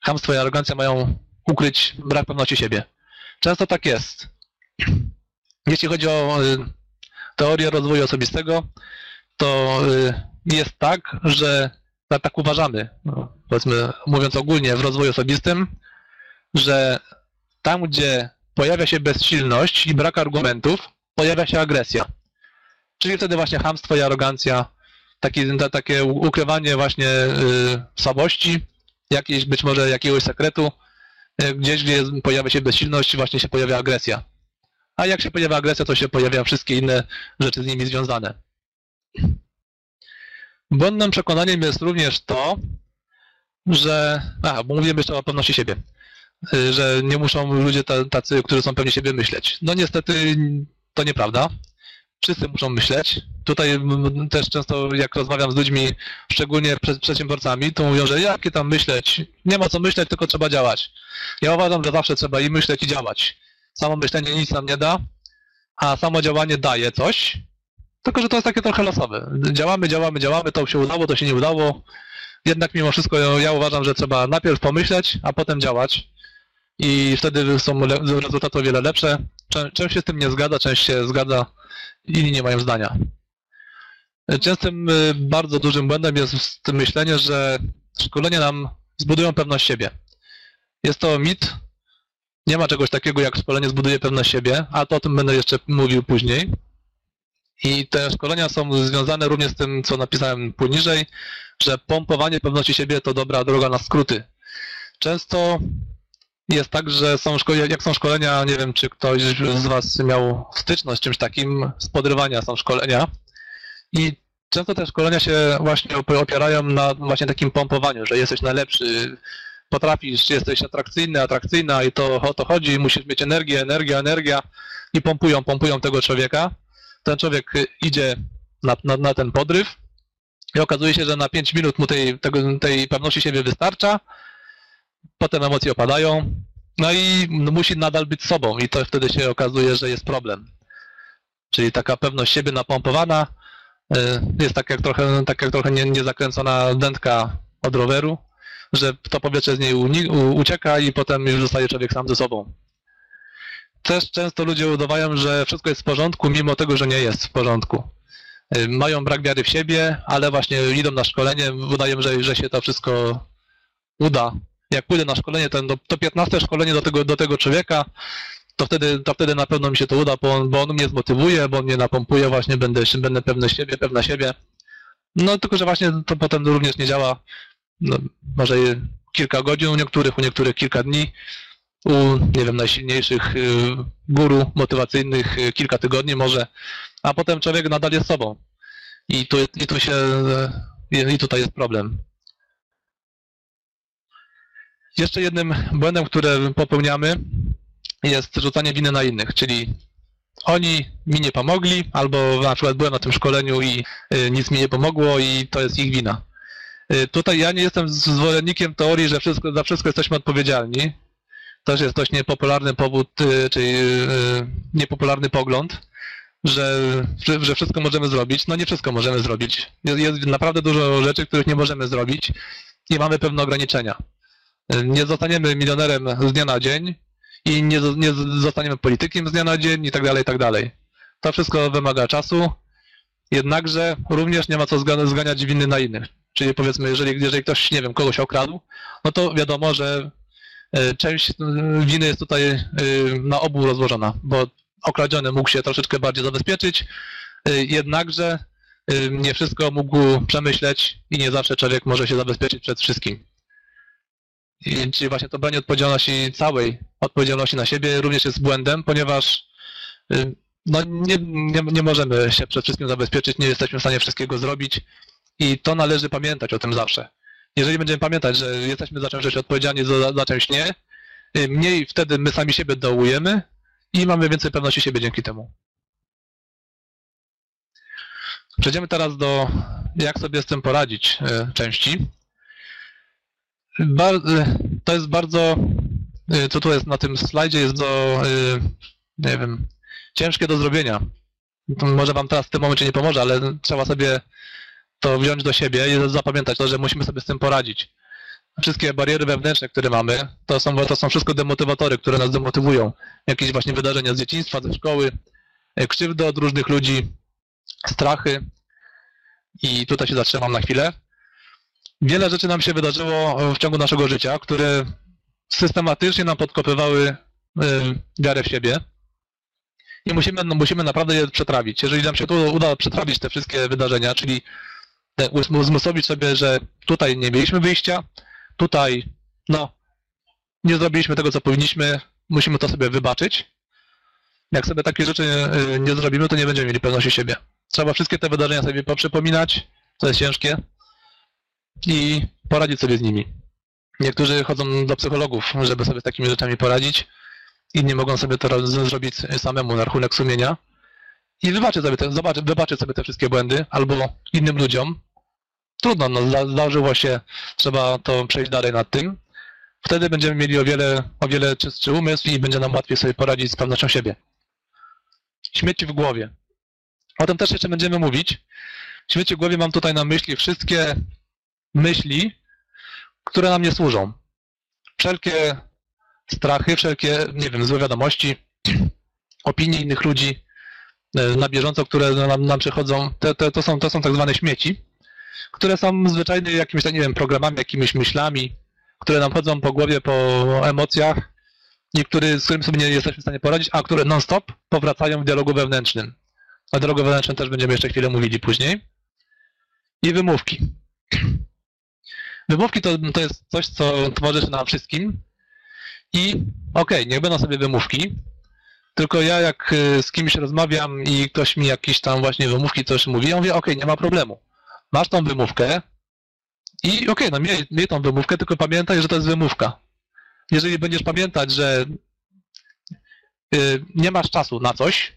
S2: chamstwo i arogancja mają ukryć brak pewności siebie. Często tak jest. Jeśli chodzi o y, teorię rozwoju osobistego, to y, jest tak, że tak, uważamy, no, powiedzmy, mówiąc ogólnie w rozwoju osobistym, że tam, gdzie pojawia się bezsilność i brak argumentów, pojawia się agresja. Czyli wtedy właśnie chamstwo i arogancja, taki, ta, takie ukrywanie właśnie y, słabości, jakiejś być może jakiegoś sekretu, gdzieś, gdzie pojawia się bezsilność, właśnie się pojawia agresja. A jak się pojawia agresja, to się pojawiają wszystkie inne rzeczy z nimi związane. Błędnym przekonaniem jest również to, że. A, bo mówiłem jeszcze o pewności siebie y, że nie muszą ludzie ta- tacy, którzy są pewni siebie myśleć. No niestety to nieprawda. Wszyscy muszą myśleć. Tutaj też często jak rozmawiam z ludźmi, szczególnie przed przedsiębiorcami, to mówią, że jakie tam myśleć? Nie ma co myśleć, tylko trzeba działać. Ja uważam, że zawsze trzeba i myśleć i działać. Samo myślenie nic nam nie da, a samo działanie daje coś, tylko że to jest takie trochę losowe. Działamy, działamy, działamy, to się udało, to się nie udało. Jednak mimo wszystko ja uważam, że trzeba najpierw pomyśleć, a potem działać i wtedy są rezultaty o wiele lepsze. Czę- Część się z tym nie zgadza, część się zgadza, inni nie mają zdania. Częstym, y, bardzo dużym błędem jest myślenie, że szkolenia nam zbudują pewność siebie. Jest to mit. Nie ma czegoś takiego jak szkolenie zbuduje pewność siebie, a to o tym będę jeszcze mówił później. I te szkolenia są związane również z tym, co napisałem poniżej, że pompowanie pewności siebie to dobra droga na skróty. Często jest tak, że są szkolenia, jak są szkolenia, nie wiem, czy ktoś z Was miał styczność z czymś takim, z podrywania są szkolenia i często te szkolenia się właśnie op- opierają na właśnie takim pompowaniu, że jesteś najlepszy, potrafisz, jesteś atrakcyjny, atrakcyjna i to o to chodzi, musisz mieć energię, energia, energia i pompują, pompują tego człowieka. Ten człowiek idzie na, na, na ten podryw i okazuje się, że na 5 minut mu tej, tego, tej pewności siebie wystarcza, potem emocje opadają, no i musi nadal być sobą i to wtedy się okazuje, że jest problem. Czyli taka pewność siebie napompowana y, jest tak jak trochę, tak jak trochę nie- niezakręcona dętka od roweru, że to powietrze z niej ucieka i potem już zostaje człowiek sam ze sobą. Też często ludzie udawają, że wszystko jest w porządku, mimo tego, że nie jest w porządku. Y, Mają brak wiary w siebie, ale właśnie idą na szkolenie, udają, że, że się to wszystko uda. Jak pójdę na szkolenie, to, to 15 szkolenie do tego, do tego człowieka, to wtedy, to wtedy na pewno mi się to uda, bo on, bo on mnie zmotywuje, bo mnie napompuje, właśnie będę, będę pewny siebie, pewna siebie. No tylko, że właśnie to potem również nie działa. No, może kilka godzin u niektórych, u niektórych kilka dni, u, nie wiem, najsilniejszych y, guru motywacyjnych y, kilka tygodni może, a potem człowiek nadal jest sobą. I tu, i tu się, y, i tutaj jest problem. Jeszcze jednym błędem, który popełniamy, jest rzucanie winy na innych, czyli oni mi nie pomogli, albo na przykład byłem na tym szkoleniu i y, nic mi nie pomogło i to jest ich wina. Y, Tutaj ja nie jestem zwolennikiem teorii, że wszystko, za wszystko jesteśmy odpowiedzialni. Też jest dość niepopularny powód, y, czyli niepopularny pogląd, że, że, wszystko możemy zrobić. No nie wszystko możemy zrobić. Jest naprawdę dużo rzeczy, których nie możemy zrobić i mamy pewne ograniczenia. Nie zostaniemy milionerem z dnia na dzień i nie, nie zostaniemy politykiem z dnia na dzień i tak dalej, i tak dalej. To wszystko wymaga czasu, jednakże również nie ma co zga- zganiać winy na innych. Czyli powiedzmy, jeżeli, jeżeli ktoś, nie wiem, kogoś okradł, no to wiadomo, że e, część e, winy jest tutaj e, na obu rozłożona, bo okradziony mógł się troszeczkę bardziej zabezpieczyć, jednakże nie wszystko mógł przemyśleć i nie zawsze człowiek może się zabezpieczyć przed wszystkim. I, czyli właśnie to branie odpowiedzialności całej odpowiedzialności na siebie również jest błędem, ponieważ y, no, nie, nie, nie możemy się przed wszystkim zabezpieczyć, nie jesteśmy w stanie wszystkiego zrobić i to należy pamiętać o tym zawsze. Jeżeli będziemy pamiętać, że jesteśmy za czymś odpowiedzialni, za, za czymś nie, y, mniej wtedy my sami siebie dołujemy i mamy więcej pewności siebie dzięki temu. Przejdziemy teraz do jak sobie z tym poradzić y, części. Bar to jest bardzo, y, co tu jest na tym slajdzie, jest do, y, nie wiem, ciężkie do zrobienia. To może Wam teraz w tym momencie nie pomoże, ale trzeba sobie to wziąć do siebie i zapamiętać to, że musimy sobie z tym poradzić. Wszystkie bariery wewnętrzne, które mamy, to są, to są wszystko demotywatory, które nas demotywują. Jakieś właśnie wydarzenia z dzieciństwa, ze szkoły, krzywdy od różnych ludzi, strachy. I tutaj się zatrzymam na chwilę wiele rzeczy nam się wydarzyło w ciągu naszego życia, które systematycznie nam podkopywały y, wiarę w siebie. I musimy, no, musimy naprawdę je przetrawić. Jeżeli nam się uda przetrawić te wszystkie wydarzenia, czyli uzmysłowić sobie, że tutaj nie mieliśmy wyjścia, tutaj no, nie zrobiliśmy tego, co powinniśmy, musimy to sobie wybaczyć. Jak sobie takie rzeczy y, nie zrobimy, to nie będziemy mieli pewności siebie. Trzeba wszystkie te wydarzenia sobie poprzypominać, to jest ciężkie, i poradzić sobie z nimi. Niektórzy chodzą do psychologów, żeby sobie z takimi rzeczami poradzić. Inni mogą sobie to zrobić samemu na rachunek sumienia i wybaczyć sobie te, zobaczyć, wybaczyć sobie te wszystkie błędy albo innym ludziom. Trudno, no, zdarzyło się, trzeba to przejść dalej nad tym. Wtedy będziemy mieli o wiele, o wiele czystszy umysł i będzie nam łatwiej sobie poradzić z pewnością siebie. Śmieci w głowie. O tym też jeszcze będziemy mówić. Śmieci w głowie mam tutaj na myśli wszystkie myśli, które nam nie służą. Wszelkie strachy, wszelkie, nie wiem, złe wiadomości, opinie innych ludzi e, na bieżąco, które nam, nam przychodzą, te, te, to, są, to są tak zwane śmieci, które są zwyczajnie jakimiś, nie wiem, programami, jakimiś myślami, które nam chodzą po głowie, po emocjach, niektóre, z którymi sobie nie jesteśmy w stanie poradzić, a które non-stop powracają w dialogu wewnętrznym. O dialogu wewnętrznym też będziemy jeszcze chwilę mówili później. I wymówki. Wymówki to, to jest coś, co towarzyszy nam wszystkim. I okej, okay, niech będą sobie wymówki, tylko ja jak y, z kimś rozmawiam i ktoś mi jakieś tam właśnie wymówki coś mówi, ja mówię, okej, okay, nie ma problemu. Masz tą wymówkę i okej, okay, no miej, miej tą wymówkę, tylko pamiętaj, że to jest wymówka. Jeżeli będziesz pamiętać, że y, nie masz czasu na coś,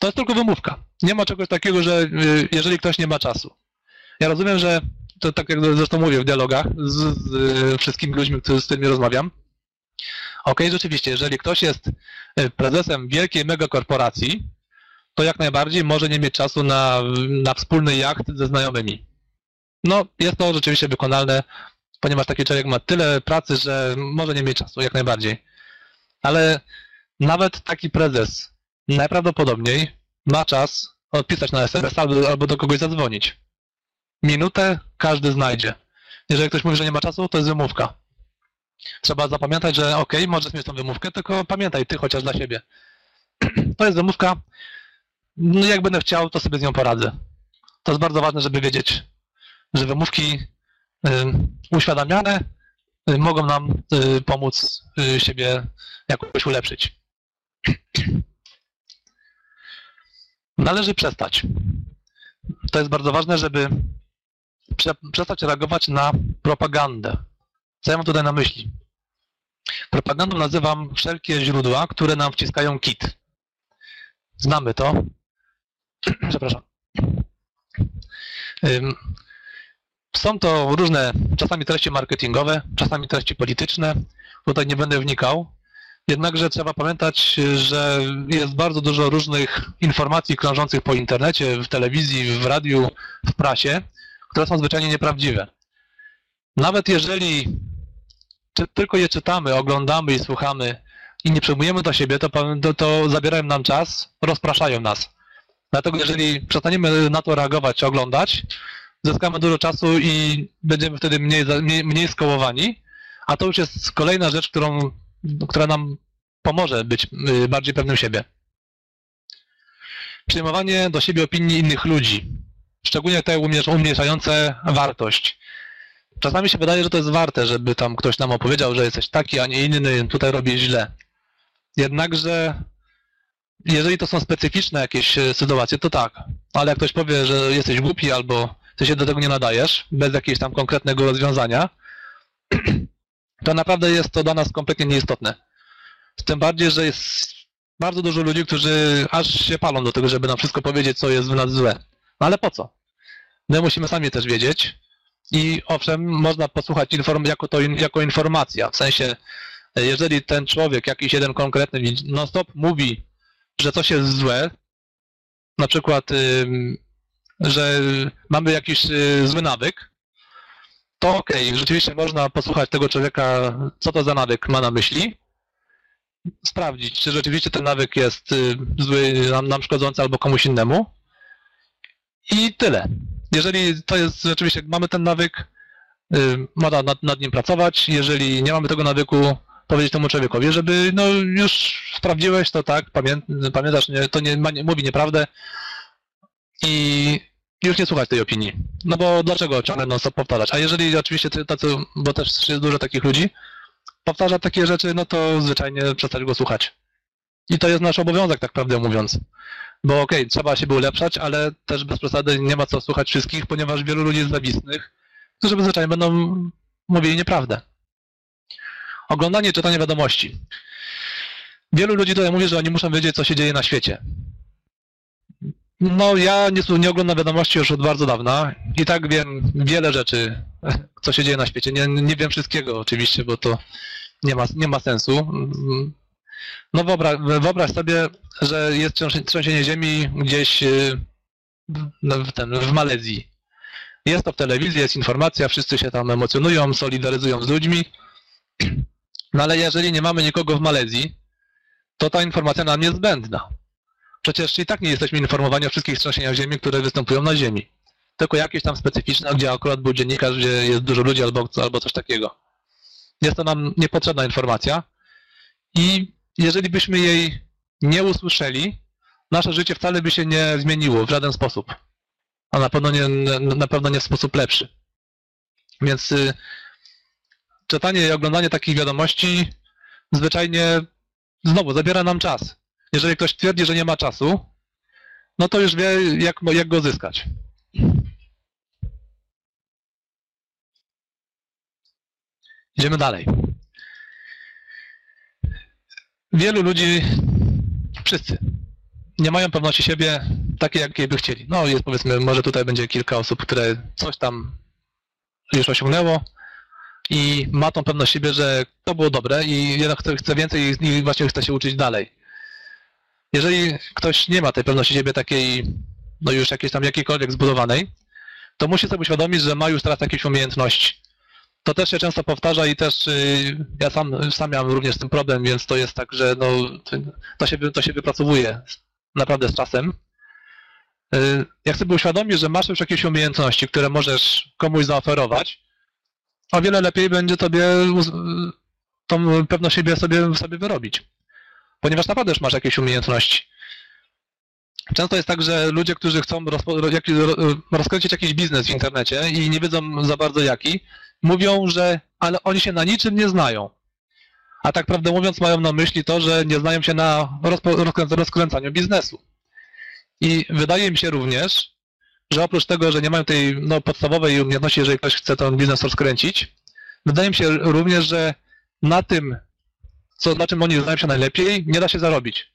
S2: to jest tylko wymówka. Nie ma czegoś takiego, że y, jeżeli ktoś nie ma czasu. Ja rozumiem, że to tak jak zresztą mówię w dialogach z, z wszystkimi ludźmi, z którymi rozmawiam. Ok, rzeczywiście, jeżeli ktoś jest e, prezesem wielkiej megakorporacji, to jak najbardziej może nie mieć czasu na, na wspólny jacht ze znajomymi. No, jest to rzeczywiście wykonalne, ponieważ taki człowiek ma tyle pracy, że może nie mieć czasu, jak najbardziej. Ale nawet taki prezes najprawdopodobniej ma czas odpisać na SMS albo, albo do kogoś zadzwonić. Minutę każdy znajdzie. Jeżeli ktoś mówi, że nie ma czasu, to jest wymówka. Trzeba zapamiętać, że ok, możesz mieć tą wymówkę, tylko pamiętaj, ty chociaż dla siebie. <clears throat> To jest wymówka, no jak będę chciał, to sobie z nią poradzę. To jest bardzo ważne, żeby wiedzieć, że wymówki y, uświadamiane y, mogą nam y, pomóc siebie jakoś ulepszyć. <clears throat> Należy przestać. To jest bardzo ważne, żeby przestać reagować na propagandę. Co ja mam tutaj na myśli? Propagandą nazywam wszelkie źródła, które nam wciskają kit. Znamy to. <clears throat> Przepraszam. Są to różne, czasami treści marketingowe, czasami treści polityczne. Tutaj nie będę wnikał. Jednakże trzeba pamiętać, że jest bardzo dużo różnych informacji krążących po internecie, w telewizji, w radiu, w prasie, które są zwyczajnie nieprawdziwe. Nawet jeżeli tylko je czytamy, oglądamy i słuchamy i nie przyjmujemy do siebie, to, to, to zabierają nam czas, rozpraszają nas. Dlatego jeżeli przestaniemy na to reagować, oglądać, zyskamy dużo czasu i będziemy wtedy mniej, mniej, mniej skołowani, a to już jest kolejna rzecz, którą, która nam pomoże być y, bardziej pewnym siebie. Przyjmowanie do siebie opinii innych ludzi szczególnie te umniejszające wartość. czasami się wydaje, że to jest warte, żeby tam ktoś nam opowiedział, że jesteś taki, a nie inny, tutaj robię źle. Jednakże, jeżeli to są specyficzne jakieś e, sytuacje, to tak. Ale jak ktoś powie, że jesteś głupi albo ty się do tego nie nadajesz, bez jakiegoś tam konkretnego rozwiązania, <clears throat> to naprawdę jest to dla nas kompletnie nieistotne. Tym bardziej, że jest bardzo dużo ludzi, którzy aż się palą do tego, żeby nam wszystko powiedzieć, co jest w nas złe. No ale po co? My musimy sami też wiedzieć. I owszem, można posłuchać inform jako, to in jako informacja. W sensie, jeżeli ten człowiek, jakiś jeden konkretny, non-stop mówi, że coś jest złe, na przykład, że mamy jakiś y, zły nawyk, to okej, okay, rzeczywiście można posłuchać tego człowieka, co to za nawyk ma na myśli, sprawdzić, czy rzeczywiście ten nawyk jest y, zły, nam, nam szkodzący albo komuś innemu. I tyle. Jeżeli to jest rzeczywiście, mamy ten nawyk, y, można nad, nad nim pracować. Jeżeli nie mamy tego nawyku, powiedzieć temu człowiekowi, żeby no już sprawdziłeś to tak, pamię, pamiętasz, nie, to nie, nie, mówi nieprawdę i już nie słuchać tej opinii. No bo dlaczego ciągle non stop powtarzać? A jeżeli oczywiście tacy, bo też jest dużo takich ludzi, powtarza takie rzeczy, no to zwyczajnie przestać go słuchać. I to jest nasz obowiązek, tak prawdę mówiąc. Bo okej, okay, trzeba się ulepszać, ale też bez przesady nie ma co słuchać wszystkich, ponieważ wielu ludzi jest zawistnych, którzy zwyczajnie będą mówili nieprawdę. Oglądanie, czytanie wiadomości. Wielu ludzi tutaj mówi, że oni muszą wiedzieć, co się dzieje na świecie. No, ja nie, nie oglądam wiadomości już od bardzo dawna i tak wiem wiele rzeczy, co się dzieje na świecie. Nie, nie wiem wszystkiego oczywiście, bo to nie ma, nie ma sensu. No wyobraź, wyobraź sobie, że jest trzęsienie ziemi gdzieś y, w, ten, w Malezji. Jest to w telewizji, jest informacja, wszyscy się tam emocjonują, solidaryzują z ludźmi. No ale jeżeli nie mamy nikogo w Malezji, to ta informacja nam jest zbędna. Przecież i tak nie jesteśmy informowani o wszystkich trzęsieniach ziemi, które występują na Ziemi. Tylko jakieś tam specyficzne, gdzie akurat był dziennikarz, gdzie jest dużo ludzi albo, albo coś takiego. Jest to nam niepotrzebna informacja i jeżeli byśmy jej nie usłyszeli, nasze życie wcale by się nie zmieniło w żaden sposób. A na pewno nie, na pewno nie w sposób lepszy. Więc y, czytanie i oglądanie takich wiadomości zwyczajnie znowu zabiera nam czas. Jeżeli ktoś twierdzi, że nie ma czasu, no to już wie, jak, jak go zyskać. Idziemy dalej. Wielu ludzi, wszyscy, nie mają pewności siebie takiej, jakiej by chcieli. No jest powiedzmy, może tutaj będzie kilka osób, które coś tam już osiągnęło i ma tą pewność siebie, że to było dobre i jednak chce więcej i właśnie chce się uczyć dalej. Jeżeli ktoś nie ma tej pewności siebie takiej, no już jakiejś tam jakiejkolwiek zbudowanej, to musi sobie uświadomić, że ma już teraz jakieś umiejętności. To też się często powtarza i też y, ja sam, sam miałem również z tym problem, więc to jest tak, że no, to, się, to się wypracowuje naprawdę z czasem. Y, Jak sobie uświadomić, że masz już jakieś umiejętności, które możesz komuś zaoferować, o wiele lepiej będzie tobie tą pewność siebie sobie, sobie wyrobić ponieważ naprawdę już masz jakieś umiejętności. Często jest tak, że ludzie, którzy chcą rozkręcić jakiś biznes w internecie i nie wiedzą za bardzo jaki, mówią, że ale oni się na niczym nie znają. A tak prawdę mówiąc mają na myśli to, że nie znają się na rozkręcaniu biznesu. I wydaje mi się również, że oprócz tego, że nie mają tej no, podstawowej umiejętności, jeżeli ktoś chce ten biznes rozkręcić, wydaje mi się również, że na tym co, na czym oni znają się najlepiej, nie da się zarobić.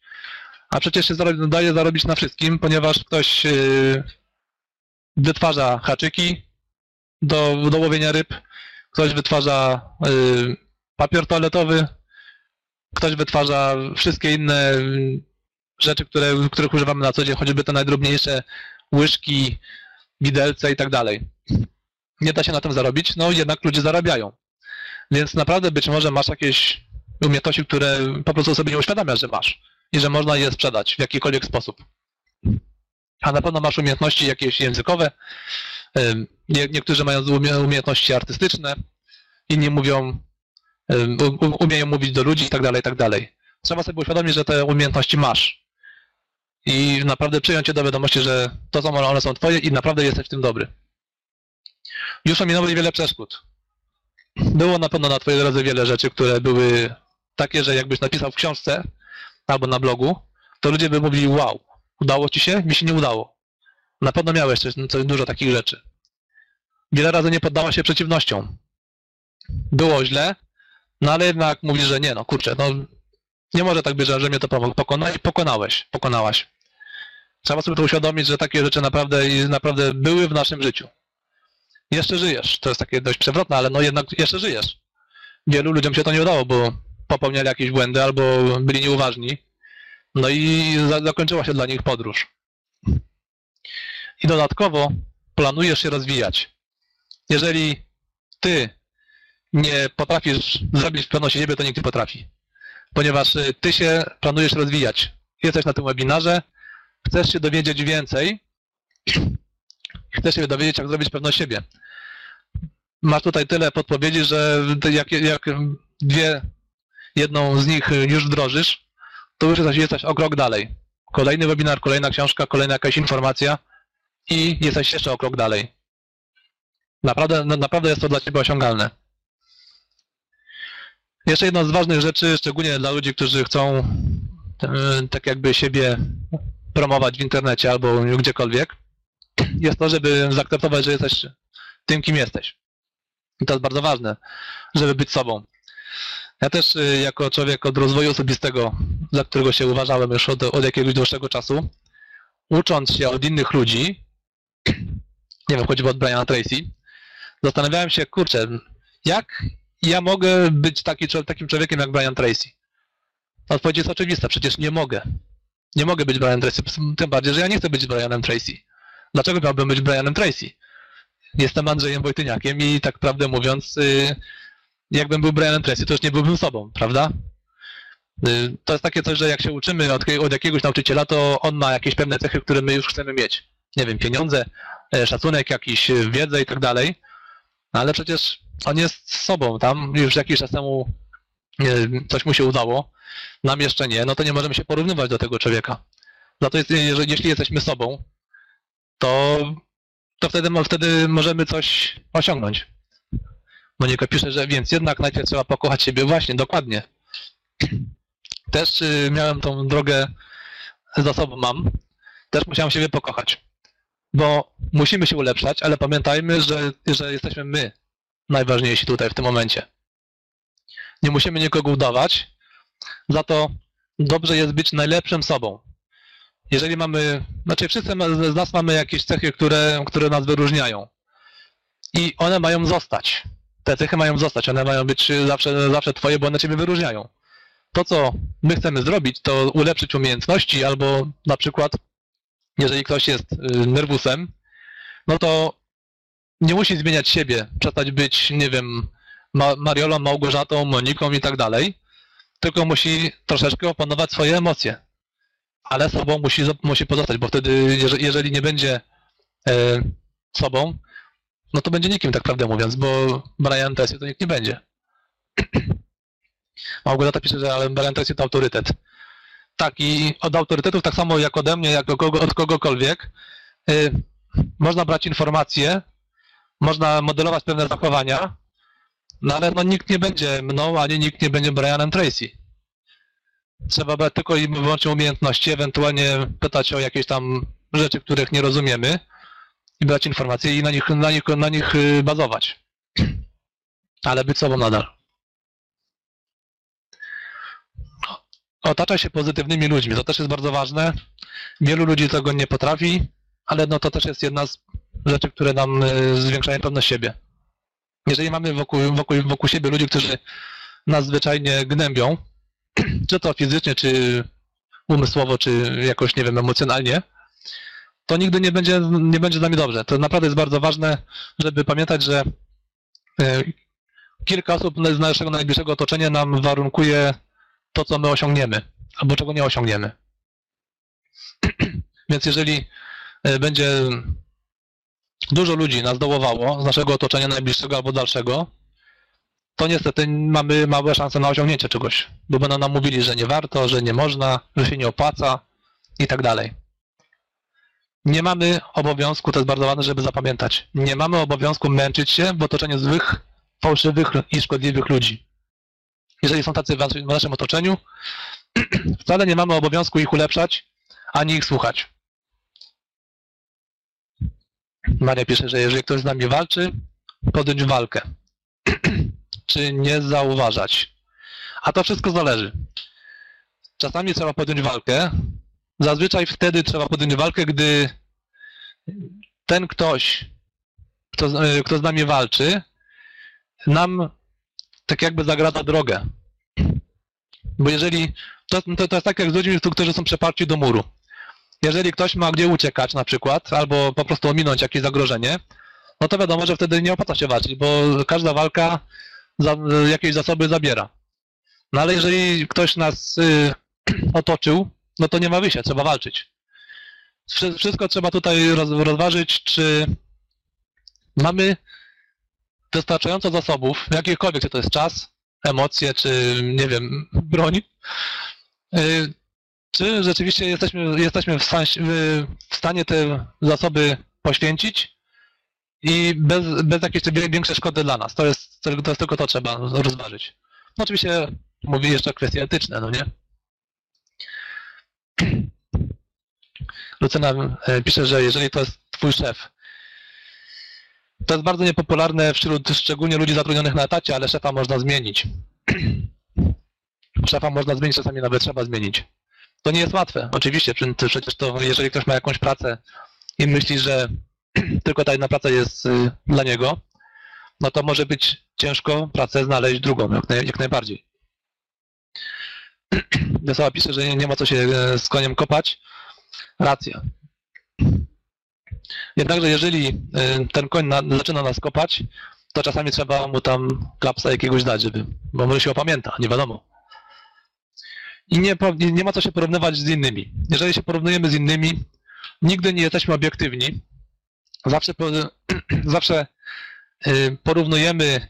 S2: A przecież się daje zarobić na wszystkim, ponieważ ktoś yy, wytwarza haczyki do, do łowienia ryb, ktoś wytwarza yy, papier toaletowy, ktoś wytwarza wszystkie inne rzeczy, które, których używamy na co dzień, choćby te najdrobniejsze łyżki, widelce i tak dalej. Nie da się na tym zarobić, no jednak ludzie zarabiają. Więc naprawdę być może masz jakieś umiejętności, które po prostu sobie nie uświadamiasz, że masz i że można je sprzedać w jakikolwiek sposób. A na pewno masz umiejętności jakieś językowe, nie, niektórzy mają umiejętności artystyczne, inni mówią, umieją mówić do ludzi i tak dalej, i tak dalej. Trzeba sobie uświadomić, że te umiejętności masz i naprawdę przyjąć je do wiadomości, że to są one są twoje i naprawdę jesteś w tym dobry. Już ominęło wiele przeszkód. było na pewno na twojej drodze wiele rzeczy, które były takie, że jakbyś napisał w książce albo na blogu, to ludzie by mówili wow, udało ci się? Mi się nie udało. Na pewno miałeś coś, coś dużo takich rzeczy. Wiele razy nie poddała się przeciwnościom. Było źle, no ale jednak mówisz, że nie, no kurczę, no nie może tak być, że mnie to pokona i pokonałeś, pokonałaś. Trzeba sobie to uświadomić, że takie rzeczy naprawdę, naprawdę były w naszym życiu. Jeszcze żyjesz. To jest takie dość przewrotne, ale no jednak jeszcze żyjesz. Wielu ludziom się to nie udało, bo popełniali jakieś błędy albo byli nieuważni. No i zakończyła się dla nich podróż. I dodatkowo planujesz się rozwijać. Jeżeli ty nie potrafisz zrobić pewności siebie, to nikt nie potrafi. Ponieważ y, ty się planujesz rozwijać. Jesteś na tym webinarze, chcesz się dowiedzieć więcej, <clears throat> chcesz się dowiedzieć, jak zrobić pewność siebie. Masz tutaj tyle podpowiedzi, że jak, jak dwie, jedną z nich już wdrożysz, to już jesteś, jesteś o krok dalej. Kolejny webinar, kolejna książka, kolejna jakaś informacja i jesteś jeszcze o krok dalej. Naprawdę, no, naprawdę jest to dla Ciebie osiągalne. Jeszcze jedna z ważnych rzeczy, szczególnie dla ludzi, którzy chcą e, tak jakby siebie promować w internecie albo gdziekolwiek, jest to, żeby zaakceptować, że jesteś tym, kim jesteś. I to jest bardzo ważne, żeby być sobą. Ja też y, jako człowiek od rozwoju osobistego, za którego się uważałem już od, od jakiegoś dłuższego czasu, ucząc się od innych ludzi, nie wiem, choćby od Briana Tracy, zastanawiałem się, kurczę, jak ja mogę być taki, takim człowiekiem jak Brian Tracy? Odpowiedź jest oczywista, przecież nie mogę. Nie mogę być Brianem Tracy, tym bardziej, że ja nie chcę być Brianem Tracy. Dlaczego miałbym być Brianem Tracy? Jestem Andrzejem Wojtyniakiem i tak prawdę mówiąc, y, jakbym był Brianem Tracy, to już nie byłbym sobą, prawda? Y, to jest takie coś, że jak się uczymy od, od jakiegoś nauczyciela, to on ma jakieś pewne cechy, które my już chcemy mieć. Nie wiem, pieniądze, szacunek, jakiś e, wiedzę i tak dalej. Ale przecież on jest sobą, tam już jakiś czas temu coś mu się udało, nam jeszcze nie, no to nie możemy się porównywać do tego człowieka. Za to jest, jeżeli, jeśli jesteśmy sobą, to, to wtedy, wtedy możemy coś osiągnąć. Monika pisze, że więc jednak najpierw trzeba pokochać siebie. Właśnie, dokładnie. Też miałem tą drogę za sobą mam. Też musiałem siebie pokochać. Bo musimy się ulepszać, ale pamiętajmy, że, że jesteśmy my najważniejsi tutaj w tym momencie. Nie musimy nikogo udawać, za to dobrze jest być najlepszym sobą. Jeżeli mamy, znaczy wszyscy z nas mamy jakieś cechy, które, które nas wyróżniają. I one mają zostać. Te cechy mają zostać, one mają być zawsze, zawsze twoje, bo one ciebie wyróżniają. To, co my chcemy zrobić, to ulepszyć umiejętności, albo na przykład, jeżeli ktoś jest y, nerwusem, no to nie musi zmieniać siebie, przestać być, nie wiem, Mariolą, Małgorzatą, Moniką i tak dalej, tylko musi troszeczkę opanować swoje emocje. Ale sobą musi, musi pozostać, bo wtedy, jeżeli nie będzie e, sobą, no to będzie nikim, tak prawdę mówiąc, bo Brian Tessie to nikt nie będzie. <clears throat> Małgorzata pisze, że ale Brian Tessie to autorytet. Tak, i od autorytetów, tak samo jak ode mnie, jak od kogokolwiek, y, można brać informacje, można modelować pewne zachowania, no ale no, nikt nie będzie mną, ani nikt nie będzie Brianem Tracy. Trzeba brać tylko i wyłącznie umiejętności, ewentualnie pytać o jakieś tam rzeczy, których nie rozumiemy i brać informacje i na nich, na nich, na nich y, bazować. Ale być sobą nadal. Otacza się pozytywnymi ludźmi, to też jest bardzo ważne. Wielu ludzi tego nie potrafi, ale no to też jest jedna z rzeczy, które nam y, zwiększają pewność siebie. Jeżeli mamy wokół, wokół, wokół siebie ludzi, którzy nas zwyczajnie gnębią, <clears throat> czy to fizycznie, czy umysłowo, czy jakoś, nie wiem, emocjonalnie, to nigdy nie będzie, nie będzie z nami dobrze. To naprawdę jest bardzo ważne, żeby pamiętać, że e, kilka osób z naszego najbliższego otoczenia nam warunkuje to, co my osiągniemy, albo czego nie osiągniemy. <clears throat> Więc jeżeli e, będzie dużo ludzi nas dołowało z naszego otoczenia najbliższego albo dalszego, to niestety mamy małe szanse na osiągnięcie czegoś, bo będą nam mówili, że nie warto, że nie można, że się nie opłaca i tak dalej. Nie mamy obowiązku, to jest bardzo ważne, żeby zapamiętać, nie mamy obowiązku męczyć się w otoczeniu złych fałszywych i szkodliwych ludzi. Jeżeli są tacy w naszym- otoczeniu, <clears throat> wcale nie mamy obowiązku ich ulepszać, ani ich słuchać. Maria pisze, że jeżeli ktoś z nami walczy, podjąć walkę. <clears throat> Czy nie zauważać. A to wszystko zależy. Czasami trzeba podjąć walkę. Zazwyczaj wtedy trzeba podjąć walkę, gdy ten ktoś, kto, z- kto z nami walczy, nam tak jakby zagrada drogę. Bo jeżeli, to, to, to jest tak jak z ludźmi, którzy są przeparci do muru. Jeżeli ktoś ma gdzie uciekać na przykład, albo po prostu ominąć jakieś zagrożenie, no to wiadomo, że wtedy nie opłaca się walczyć, bo każda walka za, jakieś zasoby zabiera. No ale jeżeli ktoś nas y, <clears throat> otoczył, no to nie ma wyjścia, trzeba walczyć. Wszy- Wszystko trzeba tutaj roz, rozważyć, czy mamy wystarczająco zasobów, jakichkolwiek, czy to jest czas, emocje, czy nie wiem, broń, y, czy rzeczywiście jesteśmy, jesteśmy w, w- stanie te zasoby poświęcić i bez, bez jakiejś większej szkody dla nas. To jest, to jest tylko to trzeba rozważyć. No oczywiście mówi jeszcze kwestie etyczne, no nie? Lucyna e, pisze, że jeżeli to jest twój szef, to jest bardzo niepopularne wśród szczególnie ludzi zatrudnionych na etacie, ale szefa można zmienić. <clears throat> Szefa można zmienić, czasami nawet trzeba zmienić. To nie jest łatwe, oczywiście, przecież to jeżeli ktoś ma jakąś pracę i myśli, że <clears throat> tylko ta jedna praca jest y, dla niego, no to może być ciężko pracę znaleźć drugą, jak, naj, jak najbardziej. <clears throat> Wesoła pisze, że nie, nie ma co się e, z koniem kopać. Racja. Jednakże jeżeli e, ten koń na, zaczyna nas kopać, to czasami trzeba mu tam klapsa jakiegoś dać, żeby, bo może się opamięta, nie wiadomo. I nie, nie ma co się porównywać z innymi. Jeżeli się porównujemy z innymi, nigdy nie jesteśmy obiektywni. Zawsze, <clears throat> zawsze y, porównujemy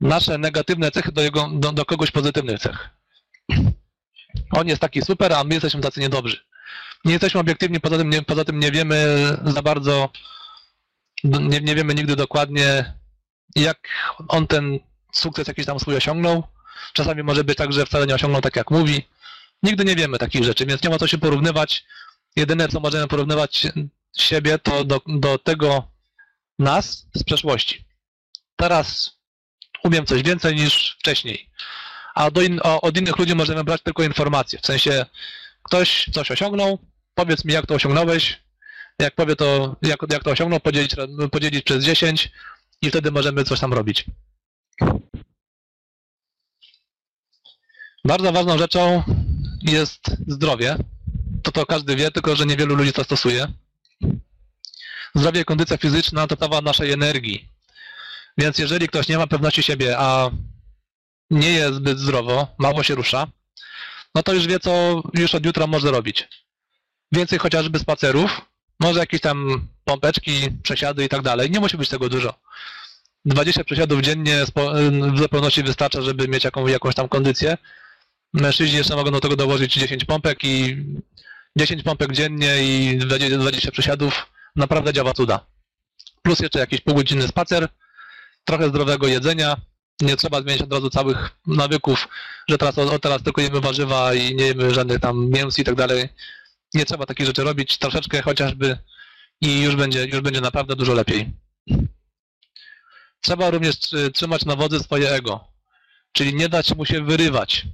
S2: nasze negatywne cechy do, jego, do, do kogoś pozytywnych cech. On jest taki super, a my jesteśmy tacy niedobrzy. Nie jesteśmy obiektywni, poza tym nie, poza tym nie wiemy za bardzo, nie, nie wiemy nigdy dokładnie, jak on ten sukces jakiś tam swój osiągnął. Czasami może być tak, że wcale nie osiągnął tak, jak mówi. Nigdy nie wiemy takich rzeczy, więc nie ma co się porównywać. Jedyne, co możemy porównywać siebie, to do, do tego nas z przeszłości. Teraz umiem coś więcej niż wcześniej. A in, o, od innych ludzi możemy brać tylko informacje. W sensie ktoś coś osiągnął, powiedz mi jak to osiągnąłeś, jak powie to, jak, jak to osiągnął, podzielić, podzielić przez 10 i wtedy możemy coś tam robić. Bardzo ważną rzeczą jest zdrowie. To to każdy wie, tylko że niewielu ludzi to stosuje. Zdrowie i kondycja fizyczna to prawa naszej energii. Więc jeżeli ktoś nie ma pewności siebie, a nie jest zbyt zdrowo, mało się rusza, no to już wie, co już od jutra może robić. Więcej chociażby spacerów, może jakieś tam pompeczki, przesiady i tak dalej. Nie musi być tego dużo. 20 przesiadów dziennie w zupełności wystarcza, żeby mieć jaką, jakąś tam kondycję. Mężczyźni jeszcze mogą do tego dołożyć 10 pompek i 10 pompek dziennie i 20 20 przesiadów. Naprawdę działa cuda. Plus jeszcze jakiś półgodzinny spacer, trochę zdrowego jedzenia. Nie trzeba zmieniać od razu całych nawyków, że teraz, o, teraz tylko jemy warzywa i nie jemy żadnych tam mięs i tak dalej. Nie trzeba takich rzeczy robić, troszeczkę chociażby i już będzie, już będzie naprawdę dużo lepiej. Trzeba również trzy- trzymać na wodzy swoje ego, czyli nie dać mu się wyrywać.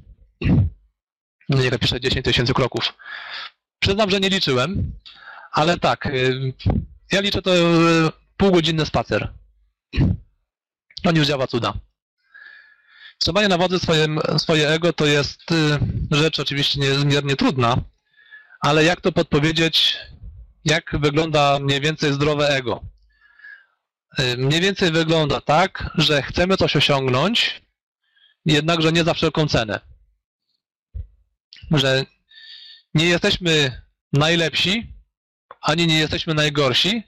S2: Nie pisze 10 tysięcy kroków. Przyznam, że nie liczyłem, ale tak, y, ja liczę to y, półgodzinny spacer. On już działa cuda. Trzymanie na wodzy swoje, swoje ego to jest y, rzecz oczywiście niezmiernie trudna, ale jak to podpowiedzieć, jak wygląda mniej więcej zdrowe ego? Y, Mniej więcej wygląda tak, że chcemy coś osiągnąć, jednakże nie za wszelką cenę. Że nie jesteśmy najlepsi, ani nie jesteśmy najgorsi,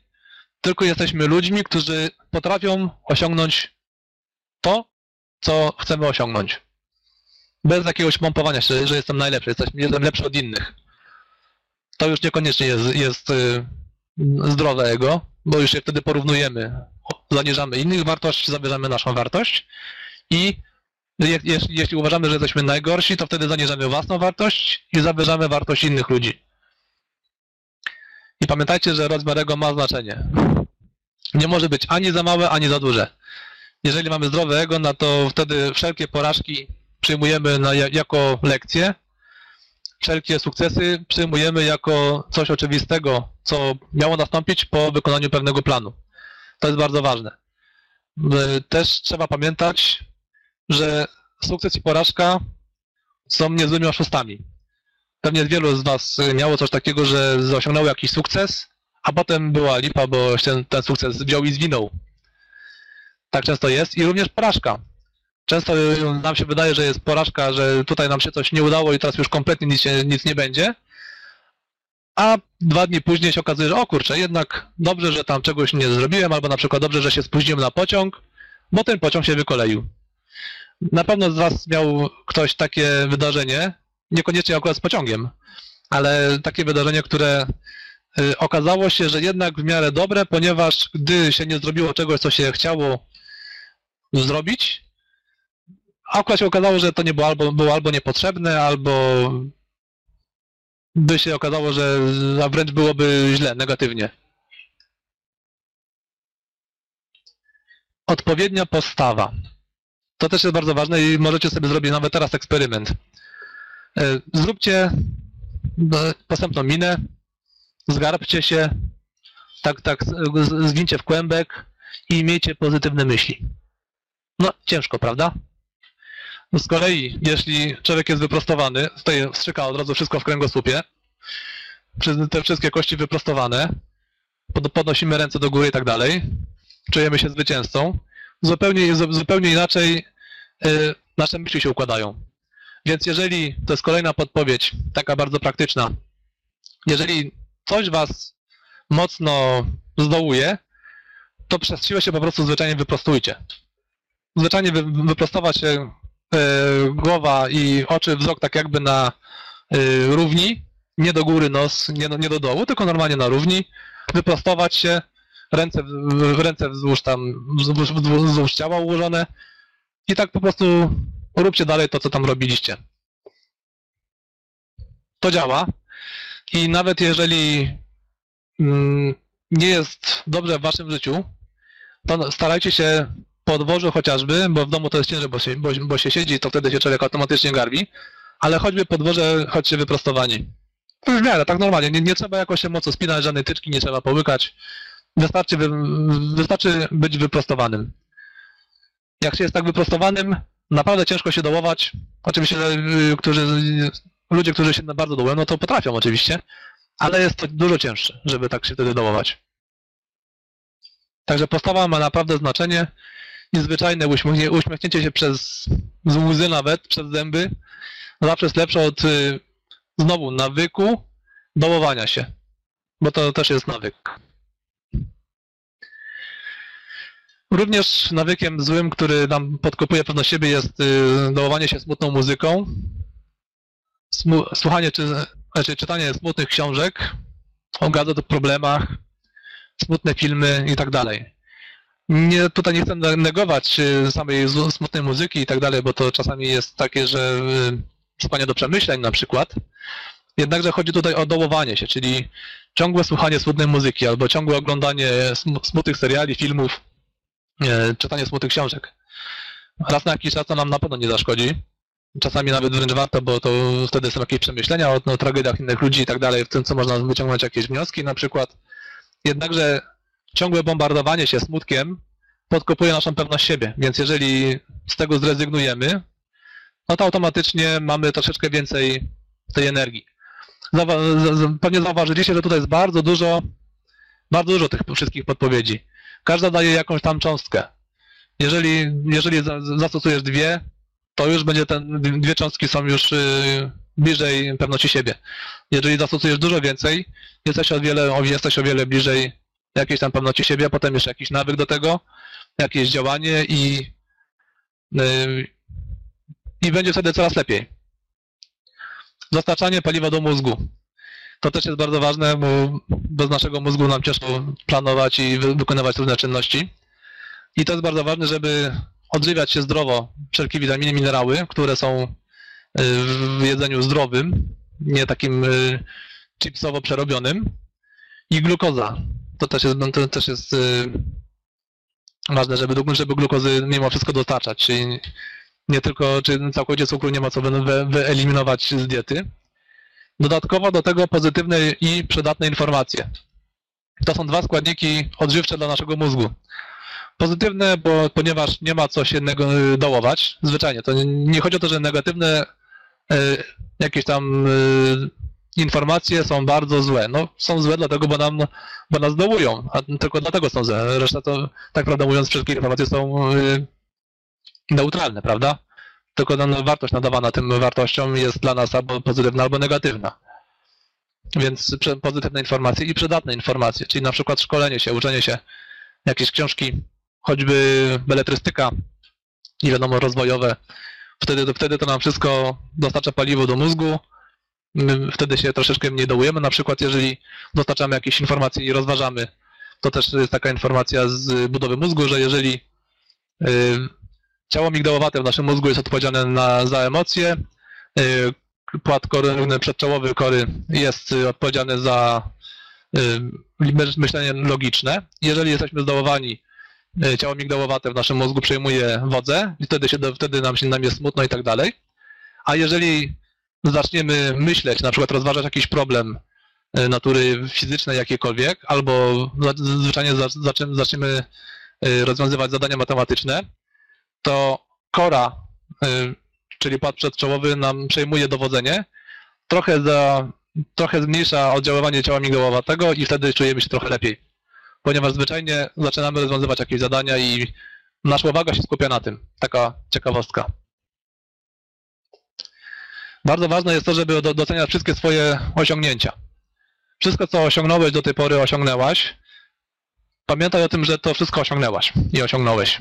S2: tylko jesteśmy ludźmi, którzy potrafią osiągnąć to, co chcemy osiągnąć. Bez jakiegoś pompowania się, że jestem najlepszy, jestem lepszy od innych. To już niekoniecznie jest, jest y, zdrowe ego, bo już się wtedy porównujemy zaniżamy innych wartość, zabierzamy naszą wartość i je, jeśli, jeśli uważamy, że jesteśmy najgorsi, to wtedy zaniżamy własną wartość i zabierzamy wartość innych ludzi. I pamiętajcie, że rozmiar ego ma znaczenie. Nie może być ani za małe, ani za duże. Jeżeli mamy zdrowe ego, no to wtedy wszelkie porażki przyjmujemy na, jako lekcje, wszelkie sukcesy przyjmujemy jako coś oczywistego, co miało nastąpić po wykonaniu pewnego planu. To jest bardzo ważne. Też trzeba pamiętać, że sukces i porażka są niezłymi oszustami. Pewnie wielu z Was miało coś takiego, że osiągnęło jakiś sukces, a potem była lipa, bo się ten sukces wziął i zwinął. Tak często jest i również porażka. Często nam się wydaje, że jest porażka, że tutaj nam się coś nie udało i teraz już kompletnie nic, nic nie będzie, a dwa dni później się okazuje, że o kurczę, jednak dobrze, że tam czegoś nie zrobiłem, albo na przykład dobrze, że się spóźniłem na pociąg, bo ten pociąg się wykoleił. Na pewno z Was miał ktoś takie wydarzenie, niekoniecznie akurat z pociągiem, ale takie wydarzenie, które y, okazało się, że jednak w miarę dobre, ponieważ gdy się nie zrobiło czegoś, co się chciało zrobić, akurat się okazało, że to nie było albo, było albo niepotrzebne, albo by się okazało, że a wręcz byłoby źle, negatywnie. Odpowiednia postawa. To też jest bardzo ważne i możecie sobie zrobić nawet teraz eksperyment. E, zróbcie e, postępną minę, zgarbcie się, tak, tak, zwincie w kłębek i miejcie pozytywne myśli. No, ciężko, prawda? No z kolei, jeśli człowiek jest wyprostowany, tutaj strzyka od razu wszystko w kręgosłupie, te wszystkie kości wyprostowane, podnosimy ręce do góry i tak dalej, czujemy się zwycięzcą, zupełnie, zupełnie inaczej y, nasze myśli się układają. Więc jeżeli, to jest kolejna podpowiedź, taka bardzo praktyczna, jeżeli coś was mocno zdołuje, to przez siłę się po prostu zwyczajnie wyprostujcie. Zwyczajnie wy, wyprostować się głowa i oczy, wzrok tak jakby na y, równi, nie do góry nos, nie, nie do dołu, tylko normalnie na równi, wyprostować się, ręce, ręce wzdłuż tam, wzdłuż, wzdłuż ciała ułożone. I tak po prostu róbcie dalej to, co tam robiliście. To działa. I nawet jeżeli mm, nie jest dobrze w waszym życiu, to starajcie się po dworzu chociażby, bo w domu to jest ciężej, bo się, bo, bo się siedzi, to wtedy się człowiek automatycznie garbi, ale choćby po dworze chodźcie wyprostowani. W miarę, tak normalnie, nie, nie trzeba jakoś się mocno spinać, żadnej tyczki nie trzeba połykać, wystarczy, wy, wystarczy być wyprostowanym. Jak się jest tak wyprostowanym, naprawdę ciężko się dołować. Oczywiście, y, którzy, ludzie, którzy się bardzo dołują, no to potrafią oczywiście, ale jest to dużo cięższe, żeby tak się wtedy dołować. Także postawa ma naprawdę znaczenie. Niezwyczajne uśmiechnięcie, uśmiechnięcie się przez z łzy nawet, przez zęby, zawsze jest lepsze od y, znowu nawyku dołowania się, bo to też jest nawyk. Również nawykiem złym, który nam podkopuje pewność siebie jest y, dołowanie się smutną muzyką, słuchanie czy, znaczy czytanie smutnych książek o gadżet, problemach, smutne filmy i tak dalej. Nie, tutaj nie chcę negować samej smutnej muzyki i tak dalej, bo to czasami jest takie, że y, słuchanie do przemyśleń na przykład. Jednakże chodzi tutaj o dołowanie się, czyli ciągłe słuchanie smutnej muzyki albo ciągłe oglądanie smutnych seriali, filmów, czytanie smutnych książek. Raz na jakiś czas to nam na pewno nie zaszkodzi. Czasami nawet wręcz warto, bo to wtedy są jakieś przemyślenia o no, tragediach innych ludzi i tak dalej, w tym co można wyciągnąć jakieś wnioski na przykład. Jednakże ciągłe bombardowanie się smutkiem podkopuje naszą pewność siebie, więc jeżeli z tego zrezygnujemy, no to automatycznie mamy troszeczkę więcej tej energii. Pewnie zauważyliście, że tutaj jest bardzo dużo, bardzo dużo tych wszystkich podpowiedzi. Każda daje jakąś tam cząstkę. Jeżeli, jeżeli zastosujesz dwie, to już będzie ten, dwie cząstki są już y, bliżej pewności siebie. Jeżeli zastosujesz dużo więcej, jesteś o wiele, jesteś o wiele bliżej jakiejś tam pewności siebie, potem jeszcze jakiś nawyk do tego, jakieś działanie i, y, i będzie wtedy coraz lepiej. Dostarczanie paliwa do mózgu. To też jest bardzo ważne, bo bez naszego mózgu nam ciężko planować i wykonywać różne czynności. I to jest bardzo ważne, żeby odżywiać się zdrowo wszelkie witaminy, minerały, które są y, w jedzeniu zdrowym, nie takim y, chipsowo przerobionym. I glukoza. To też jest, to też jest y, ważne, żeby, żeby glukozy mimo wszystko dostarczać, czyli nie tylko, czy całkowicie cukru nie ma co wy, wy, wyeliminować z diety. Dodatkowo do tego pozytywne i przydatne informacje. To są dwa składniki odżywcze dla naszego mózgu. Pozytywne, bo, ponieważ nie ma co się dołować, zwyczajnie. To nie chodzi o to, że negatywne y, jakieś tam y, informacje są bardzo złe. No, są złe dlatego, bo, nam, bo nas dołują, a tylko dlatego są złe. Reszta to, tak prawdę mówiąc, wszystkie informacje są y, neutralne, prawda? Tylko no, wartość nadawana tym wartościom jest dla nas albo pozytywna, albo negatywna. Więc pozytywne informacje i przydatne informacje, czyli na przykład szkolenie się, uczenie się, jakieś książki, choćby beletrystyka i wiadomo rozwojowe. Wtedy, wtedy to nam wszystko dostarcza paliwo do mózgu, wtedy się troszeczkę mniej dołujemy. Na przykład jeżeli dostarczamy jakieś informacje i rozważamy, to też jest taka informacja z budowy mózgu, że jeżeli y, ciało migdałowate w naszym mózgu jest odpowiedzialne na, za emocje, y, płat kory, przedczołowy kory jest odpowiedzialny za y, myślenie logiczne. Jeżeli jesteśmy zdołowani, ciało migdałowate w naszym mózgu przejmuje wodzę i wtedy, się, wtedy nam się nam jest smutno i tak dalej. A jeżeli zaczniemy myśleć, na przykład rozważać jakiś problem e, natury fizycznej jakiekolwiek, albo zwyczajnie zaczniemy e, rozwiązywać zadania matematyczne, to kora, e, czyli płat przedczołowy nam przejmuje dowodzenie, trochę, za, trochę zmniejsza oddziaływanie ciała migdałowatego i wtedy czujemy się trochę lepiej. Ponieważ zwyczajnie zaczynamy rozwiązywać jakieś zadania i nasza uwaga się skupia na tym. Taka ciekawostka. Bardzo ważne jest to, żeby doceniać wszystkie swoje osiągnięcia. Wszystko, co osiągnąłeś do tej pory, osiągnęłaś. Pamiętaj o tym, że to wszystko osiągnęłaś i osiągnąłeś.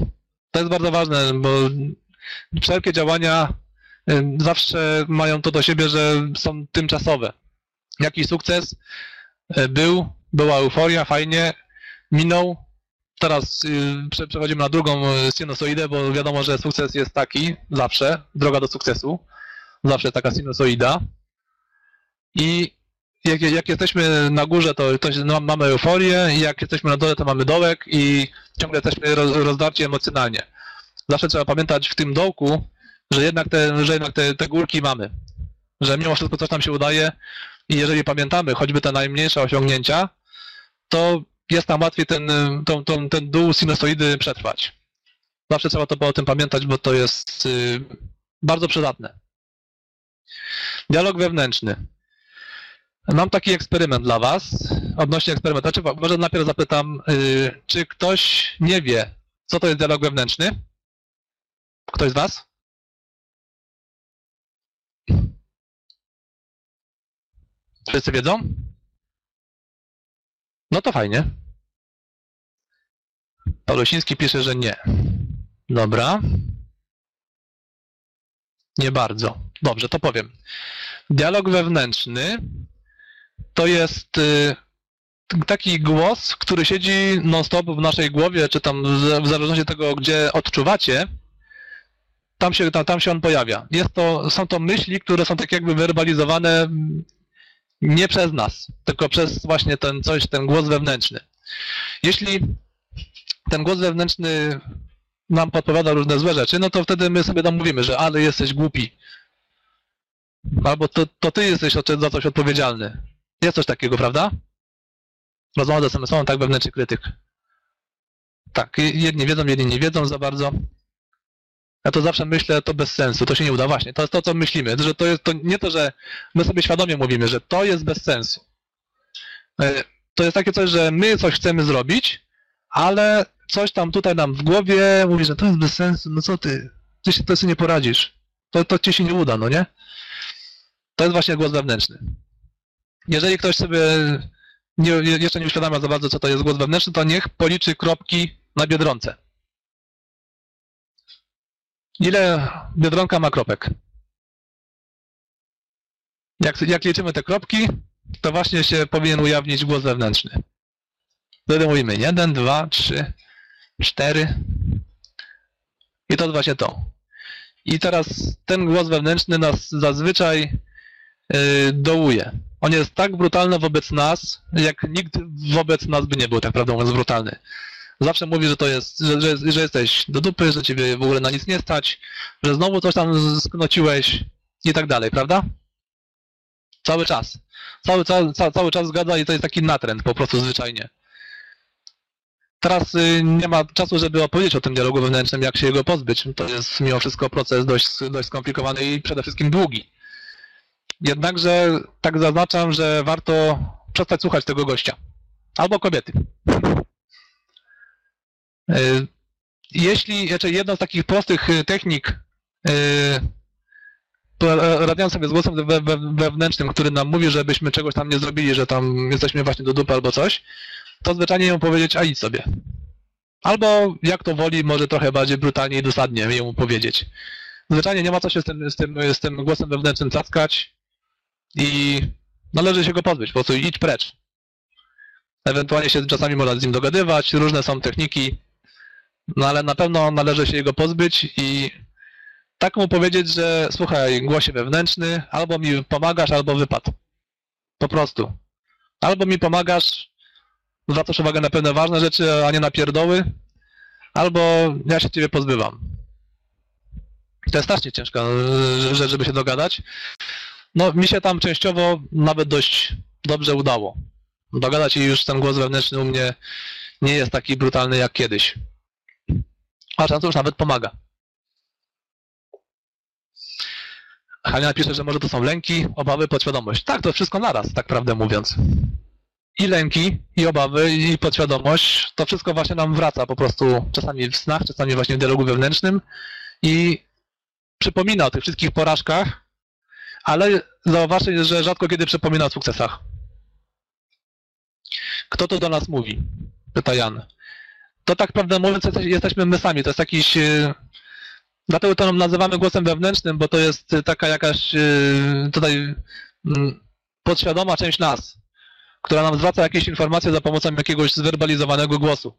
S2: To jest bardzo ważne, bo wszelkie działania y, zawsze mają to do siebie, że są tymczasowe. Jakiś sukces y, był, była euforia, fajnie, minął. Teraz y, przechodzimy na drugą sinusoidę, bo wiadomo, że sukces jest taki zawsze, droga do sukcesu zawsze taka sinusoida. I jak, jak jesteśmy na górze, to, to mamy euforię, i jak jesteśmy na dole, to mamy dołek i ciągle jesteśmy roz, rozdarci emocjonalnie. Zawsze trzeba pamiętać w tym dołku, że jednak te, że jednak te, te górki mamy. Że mimo wszystko coś nam się udaje i jeżeli pamiętamy choćby te najmniejsze osiągnięcia, to jest nam łatwiej ten, tą, tą, ten dół sinusoidy przetrwać. Zawsze trzeba to o tym pamiętać, bo to jest y, bardzo przydatne. Dialog wewnętrzny. Mam taki eksperyment dla Was odnośnie eksperymentu. Znaczy, może najpierw zapytam, yy, czy ktoś nie wie, co to jest dialog wewnętrzny? Ktoś z Was? Wszyscy wiedzą? No to fajnie. Paulusiński pisze, że nie. Dobra. Nie bardzo. Dobrze, to powiem. Dialog wewnętrzny to jest y, taki głos, który siedzi non-stop w naszej głowie, czy tam w zależności od tego, gdzie odczuwacie, tam się, tam, tam się on pojawia. Jest to, są to myśli, które są tak jakby werbalizowane nie przez nas, tylko przez właśnie ten coś, ten głos wewnętrzny. Jeśli ten głos wewnętrzny nam podpowiada różne złe rzeczy, no to wtedy my sobie tam mówimy, że ale jesteś głupi. Albo to, to ty jesteś za coś odpowiedzialny. Jest coś takiego, prawda? Rozmowa ze sobą, tak wewnętrzny krytyk. Tak, jedni wiedzą, jedni nie wiedzą za bardzo. Ja to zawsze myślę, to bez sensu, to się nie uda. Właśnie, to jest to, co myślimy, że to jest to nie to, że my sobie świadomie mówimy, że to jest bez sensu. E, to jest takie coś, że my coś chcemy zrobić, ale coś tam tutaj nam w głowie mówi, że to jest bez sensu, no co ty, ty się to sobie nie poradzisz. To, to ci się nie uda, no nie? To jest właśnie głos wewnętrzny. Jeżeli ktoś sobie nie, jeszcze nie uświadamia za bardzo, co to jest głos wewnętrzny, to niech policzy kropki na biedronce. Ile biedronka ma kropek? Jak, jak liczymy te kropki, to właśnie się powinien ujawnić głos wewnętrzny. Wtedy mówimy 1, 2, 3, 4, I to jest właśnie to. I teraz ten głos wewnętrzny nas zazwyczaj dołuje. On jest tak brutalny wobec nas, jak nikt wobec nas by nie był, tak prawdę mówiąc, brutalny. Zawsze mówi, że to jest, że, że, że jesteś do dupy, że ciebie w ogóle na nic nie stać, że znowu coś tam sknociłeś i tak dalej, prawda? Cały czas. Cały, cały, cały, cały czas zgadza i to jest taki natręt po prostu zwyczajnie. Teraz y, nie ma czasu, żeby opowiedzieć o tym dialogu wewnętrznym, jak się jego pozbyć. To jest mimo wszystko proces dość, dość skomplikowany i przede wszystkim długi. Jednakże tak zaznaczam, że warto przestać słuchać tego gościa. Albo kobiety. Y, Jeśli jeszcze jedną z takich prostych y, technik po- radzenia sobie z głosem we, we, wewnętrznym, który nam mówi, żebyśmy czegoś tam nie zrobili, że tam jesteśmy właśnie do dupy albo coś, to zwyczajnie mu powiedzieć, a idź sobie. Albo jak to woli, może trochę bardziej brutalnie i dosadnie jemu powiedzieć. Zwyczajnie nie ma co się z tym, z tym, z tym głosem wewnętrznym cackać i należy się go pozbyć, po prostu idź precz. Ewentualnie się czasami można z nim dogadywać, różne są techniki, no ale na pewno należy się jego pozbyć i tak mu powiedzieć, że słuchaj, głosie wewnętrzny, albo mi pomagasz, albo wypad. Po prostu. Albo mi pomagasz, zwracasz uwagę na pewne ważne rzeczy, a nie na pierdoły, albo ja się ciebie pozbywam. To jest strasznie ciężka e, rzecz, żeby się dogadać. No, mi się tam częściowo nawet dość dobrze udało. Dogadać i już ten głos wewnętrzny u mnie nie jest taki brutalny jak kiedyś. A często już nawet pomaga. Halina pisze, że może to są lęki, obawy, podświadomość. Tak, to wszystko naraz, tak prawdę mówiąc. I lęki, i obawy, i podświadomość, to wszystko właśnie nam wraca po prostu czasami w snach, czasami właśnie w dialogu wewnętrznym i przypomina o tych wszystkich porażkach, ale zauważcie, że rzadko kiedy przypomina o sukcesach. Kto to do nas mówi? Pyta Jan. To tak prawdę mówiąc jesteś- jesteśmy my sami, to jest jakiś... e, Dlatego to nazywamy głosem wewnętrznym, bo to jest taka jakaś e, tutaj mm, podświadoma część nas, która nam zwraca jakieś informacje za pomocą jakiegoś zwerbalizowanego głosu.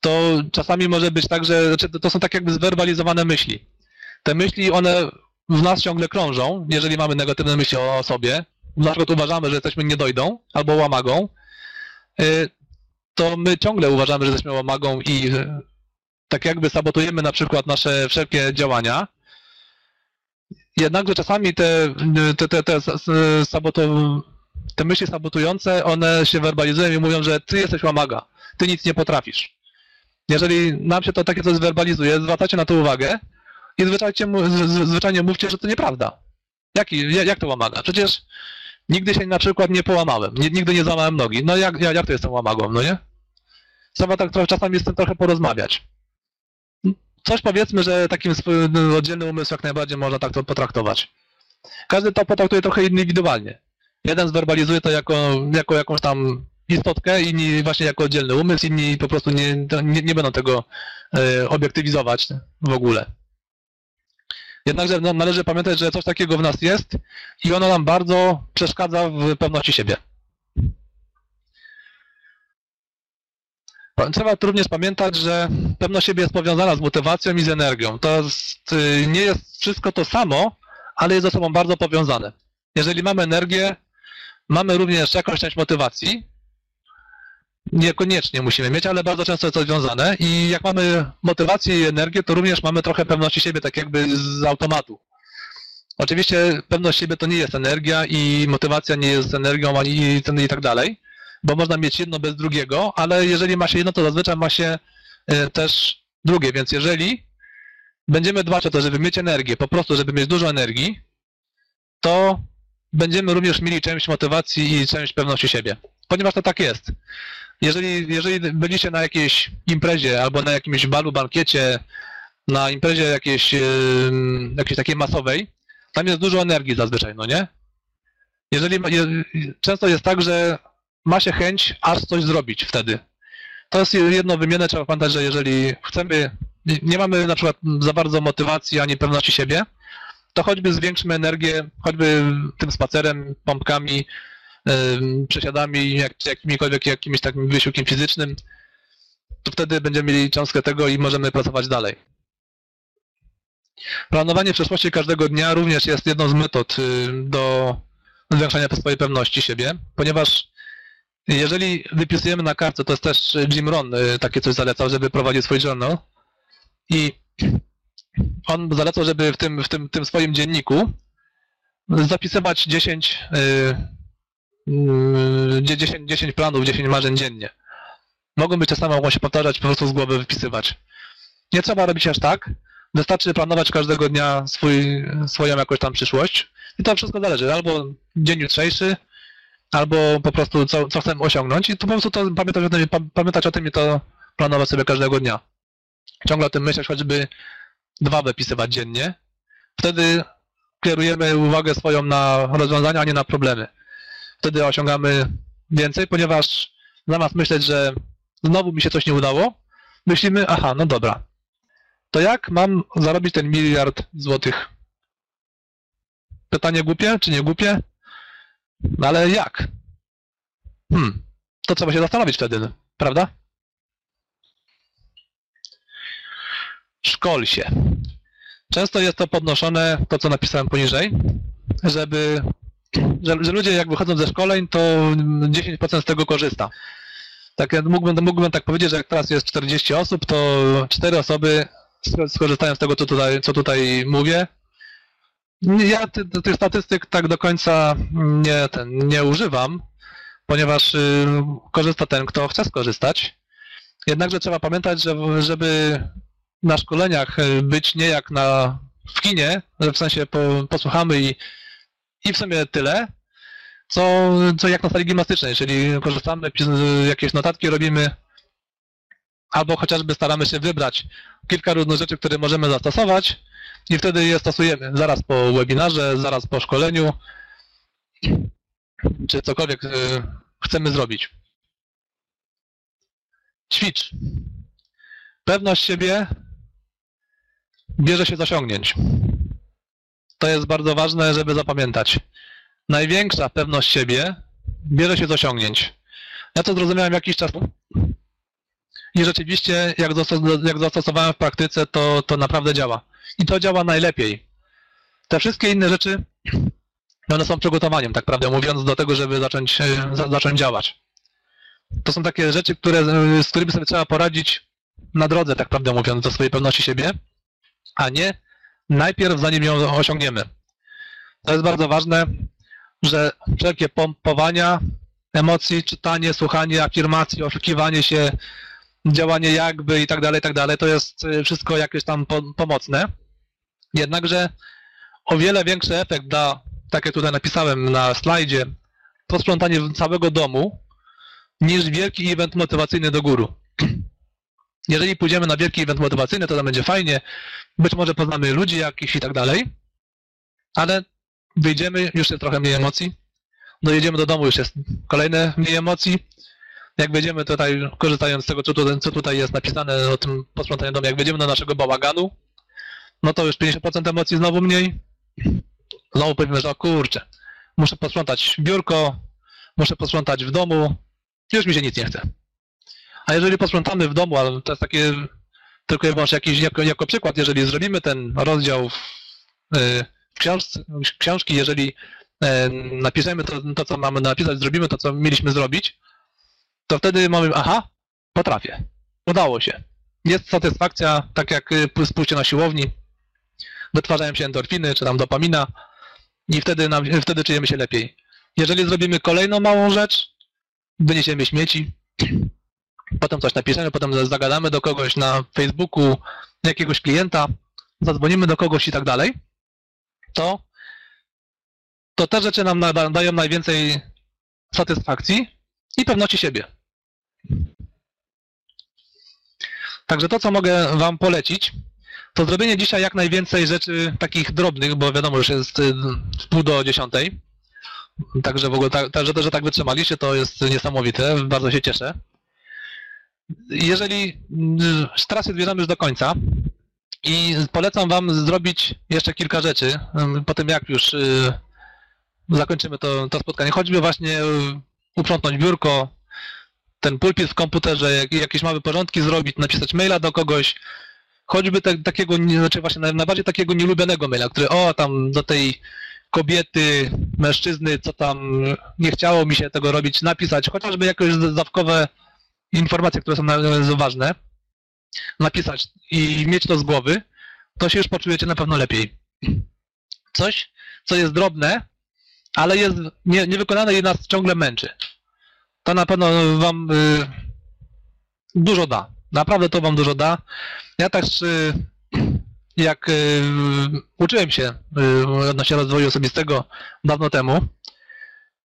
S2: To czasami może być tak, że znaczy to są tak jakby zwerbalizowane myśli. Te myśli, one w nas ciągle krążą, jeżeli mamy negatywne myśli o sobie, na przykład uważamy, że jesteśmy niedojdą albo łamagą, y, to my ciągle uważamy, że jesteśmy łamagą i y, tak jakby sabotujemy na przykład nasze wszelkie działania. Jednakże czasami te, te, te, te, s- saboto, te myśli sabotujące, one się werbalizują i mówią, że ty jesteś łamaga, ty nic nie potrafisz. Jeżeli nam się to takie coś zwerbalizuje, zwracacie na to uwagę i zwyczajnie, mówcie, że to nieprawda. Jak, jak to łamaga? Przecież nigdy się na przykład nie połamałem, nigdy nie złamałem nogi. No jak, jak, jak to jestem łamagą, no nie? Trzeba tak trochę, czasami z tym trochę porozmawiać. Coś powiedzmy, że takim no, oddzielny umysł jak najbardziej można tak to potraktować. Każdy to potraktuje trochę indywidualnie. Jeden zwerbalizuje to jako, jako jakąś tam istotkę, inni właśnie jako oddzielny umysł, inni po prostu nie, nie, nie będą tego e, obiektywizować w ogóle. Jednakże należy pamiętać, że coś takiego w nas jest i ono nam bardzo przeszkadza w pewności siebie. Trzeba również pamiętać, że pewność siebie jest powiązana z motywacją i z energią. To jest, y, nie jest wszystko to samo, ale jest ze sobą bardzo powiązane. Jeżeli mamy energię, mamy również jakąś część motywacji. Niekoniecznie musimy mieć, ale bardzo często jest to związane. I jak mamy motywację i energię, to również mamy trochę pewności siebie, tak jakby z automatu. Oczywiście pewność siebie to nie jest energia i motywacja nie jest energią ani i, i tak dalej bo można mieć jedno bez drugiego, ale jeżeli ma się jedno, to zazwyczaj ma się e, też drugie, więc jeżeli będziemy dbać o to, żeby mieć energię, po prostu, żeby mieć dużo energii, to będziemy również mieli część motywacji i część pewności siebie, ponieważ to tak jest. Jeżeli, jeżeli byliście na jakiejś imprezie albo na jakimś balu, bankiecie, na imprezie jakiejś, jakiejś takiej masowej, tam jest dużo energii zazwyczaj, no nie? Jeżeli, często jest tak, że ma się chęć aż coś zrobić wtedy. To jest jedno wymienne, trzeba pamiętać, że jeżeli chcemy, nie- mamy na przykład za bardzo motywacji ani pewności siebie, to choćby zwiększmy energię, choćby tym spacerem, pompkami, przesiadami, jak, jakimikolwiek jakimś takim wysiłkiem fizycznym, to wtedy będziemy mieli cząstkę tego i możemy pracować dalej. Planowanie przeszłości każdego dnia również jest jedną z metod y, do zwiększania swojej pewności siebie, ponieważ jeżeli wypisujemy na kartce, to jest też Jim Rohn y, takie coś zalecał, żeby prowadzić swój journal i on zalecał, żeby w tym, w tym, tym swoim dzienniku zapisywać 10, y, y, 10, 10 planów, 10 marzeń dziennie. Mogą być te same, mogą się powtarzać, po prostu z głowy wypisywać. Nie trzeba robić aż tak. Wystarczy planować każdego dnia swój, swoją jakąś tam przyszłość. I to wszystko zależy. Albo dzień jutrzejszy, albo po prostu co, co chcemy osiągnąć i to po prostu to pamiętać o tym, pa- pamiętać o tym i to planować sobie każdego dnia. Ciągle o tym myśleć, choćby dwa wypisywać dziennie. Wtedy kierujemy uwagę swoją na rozwiązania, a nie na problemy. Wtedy osiągamy więcej, ponieważ zamiast myśleć, że znowu mi się coś nie udało, myślimy, aha, no dobra, to jak mam zarobić ten miliard złotych? Pytanie głupie, czy nie głupie? No ale jak? Hmm, to trzeba się zastanowić wtedy, prawda? Szkol się. Często jest to podnoszone, to co napisałem poniżej, żeby, że, że ludzie jak wychodzą ze szkoleń, to 10% z tego korzysta. Tak, mógłbym, mógłbym tak powiedzieć, że jak teraz jest 40 osób, to 4 osoby sk- skorzystają z tego, co tutaj, co tutaj mówię. Ja ty, ty- tych statystyk tak do końca nie, ten, nie używam, ponieważ y, korzysta ten, kto chce skorzystać. Jednakże trzeba pamiętać, że żeby na szkoleniach y, być nie jak na, w kinie, że w sensie po, posłuchamy i, i w sumie tyle, co, co jak na sali gimnastycznej, czyli korzystamy, jakieś notatki robimy, albo chociażby staramy się wybrać kilka różnych rzeczy, które możemy zastosować i wtedy je stosujemy zaraz po webinarze, zaraz po szkoleniu, czy cokolwiek y, chcemy zrobić. Ćwicz. Pewność siebie bierze się z osiągnięć. To jest bardzo ważne, żeby zapamiętać. Największa pewność siebie bierze się z osiągnięć. Ja to zrozumiałem jakiś czas i rzeczywiście jak, zastos- jak zastosowałem w praktyce, to, to naprawdę działa. I to działa najlepiej. Te wszystkie inne rzeczy, one są przygotowaniem, tak prawdę mówiąc, do tego, żeby zacząć, e, za, zacząć działać. To są takie rzeczy, które, e, z którymi sobie trzeba poradzić na drodze, tak prawdę mówiąc, do swojej pewności siebie, a nie najpierw zanim ją osiągniemy. To jest bardzo ważne, że wszelkie pompowania emocji, czytanie, słuchanie afirmacji, oszukiwanie się, działanie jakby i tak dalej, tak dalej, to jest y, wszystko jakieś tam po, pomocne. Jednakże o wiele większy efekt da, tak jak tutaj napisałem na slajdzie, posprzątanie całego domu, niż wielki event motywacyjny do góry. <clears throat> Jeżeli pójdziemy na wielki event motywacyjny, to tam będzie fajnie, być może poznamy ludzi jakichś i tak dalej, ale wyjdziemy, już jest trochę mniej emocji, dojedziemy do domu, już jest kolejne mniej emocji, jak będziemy tutaj, korzystając z tego, co tutaj, jest napisane o tym posprzątaniu domu, jak będziemy do naszego bałaganu, no to już 50% emocji znowu mniej. Znowu powiemy, że o kurczę, muszę posprzątać biurko, muszę posprzątać w domu, już mi się nic nie chce. A jeżeli posprzątamy w domu, ale to jest takie tylko i jakiś, jako, jako przykład, jeżeli zrobimy ten rozdział w książce, książki, jeżeli e, napiszemy to, to, co mamy napisać, zrobimy to, co mieliśmy zrobić, to wtedy mamy, aha, potrafię, udało się. Jest satysfakcja, tak jak y, pójście na siłowni, wytwarzają się endorfiny, czy tam dopamina i wtedy, nam, wtedy czujemy się lepiej. Jeżeli zrobimy kolejną małą rzecz, wyniesiemy śmieci, potem coś napiszemy, potem zagadamy do kogoś na Facebooku, jakiegoś klienta, zadzwonimy do kogoś i tak dalej, to, to te rzeczy nam dają najwięcej satysfakcji i pewności siebie. Także to, co mogę Wam polecić, to zrobienie dzisiaj jak najwięcej rzeczy takich drobnych, bo wiadomo, już jest y, w pół do dziesiątej. Także w ogóle, ta, że, że tak wytrzymaliście, to jest niesamowite, bardzo się cieszę. Jeżeli y, teraz się zbierzemy już do końca i polecam Wam zrobić jeszcze kilka rzeczy, y, po tym jak już y, zakończymy to, to spotkanie, choćby właśnie y, uprzątnąć biurko, ten pulpit w komputerze, jak, jakieś małe porządki zrobić, napisać maila do kogoś, choćby te, takiego, znaczy właśnie naj- najbardziej takiego nielubionego maila, który o tam do tej kobiety, mężczyzny, co tam nie chciało mi się tego robić, napisać, chociażby jakieś dodatkowe informacje, które są ważne, napisać i mieć to z głowy, to się już poczujecie na pewno lepiej. Coś, co jest drobne, ale jest nie, niewykonane i nas ciągle męczy. To na pewno wam y, dużo da. Naprawdę to wam dużo da. Ja też y, jak y, uczyłem się y, odnośnie rozwoju osobistego dawno temu,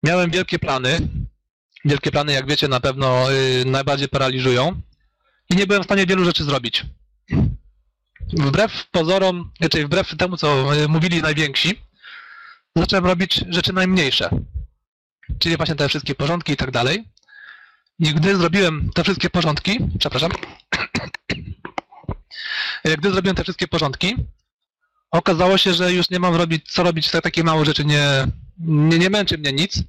S2: miałem wielkie plany. Wielkie plany, jak wiecie, na pewno y, najbardziej paraliżują i nie byłem w stanie wielu rzeczy zrobić. Wbrew pozorom, znaczy wbrew temu, co y, mówili najwięksi, zacząłem robić rzeczy najmniejsze. Czyli właśnie te wszystkie porządki i tak dalej. I gdy zrobiłem te wszystkie porządki, przepraszam, <coughs> gdy zrobiłem te wszystkie porządki, okazało się, że już nie mam robić, co robić, te takie małe rzeczy nie, nie, nie męczy mnie nic.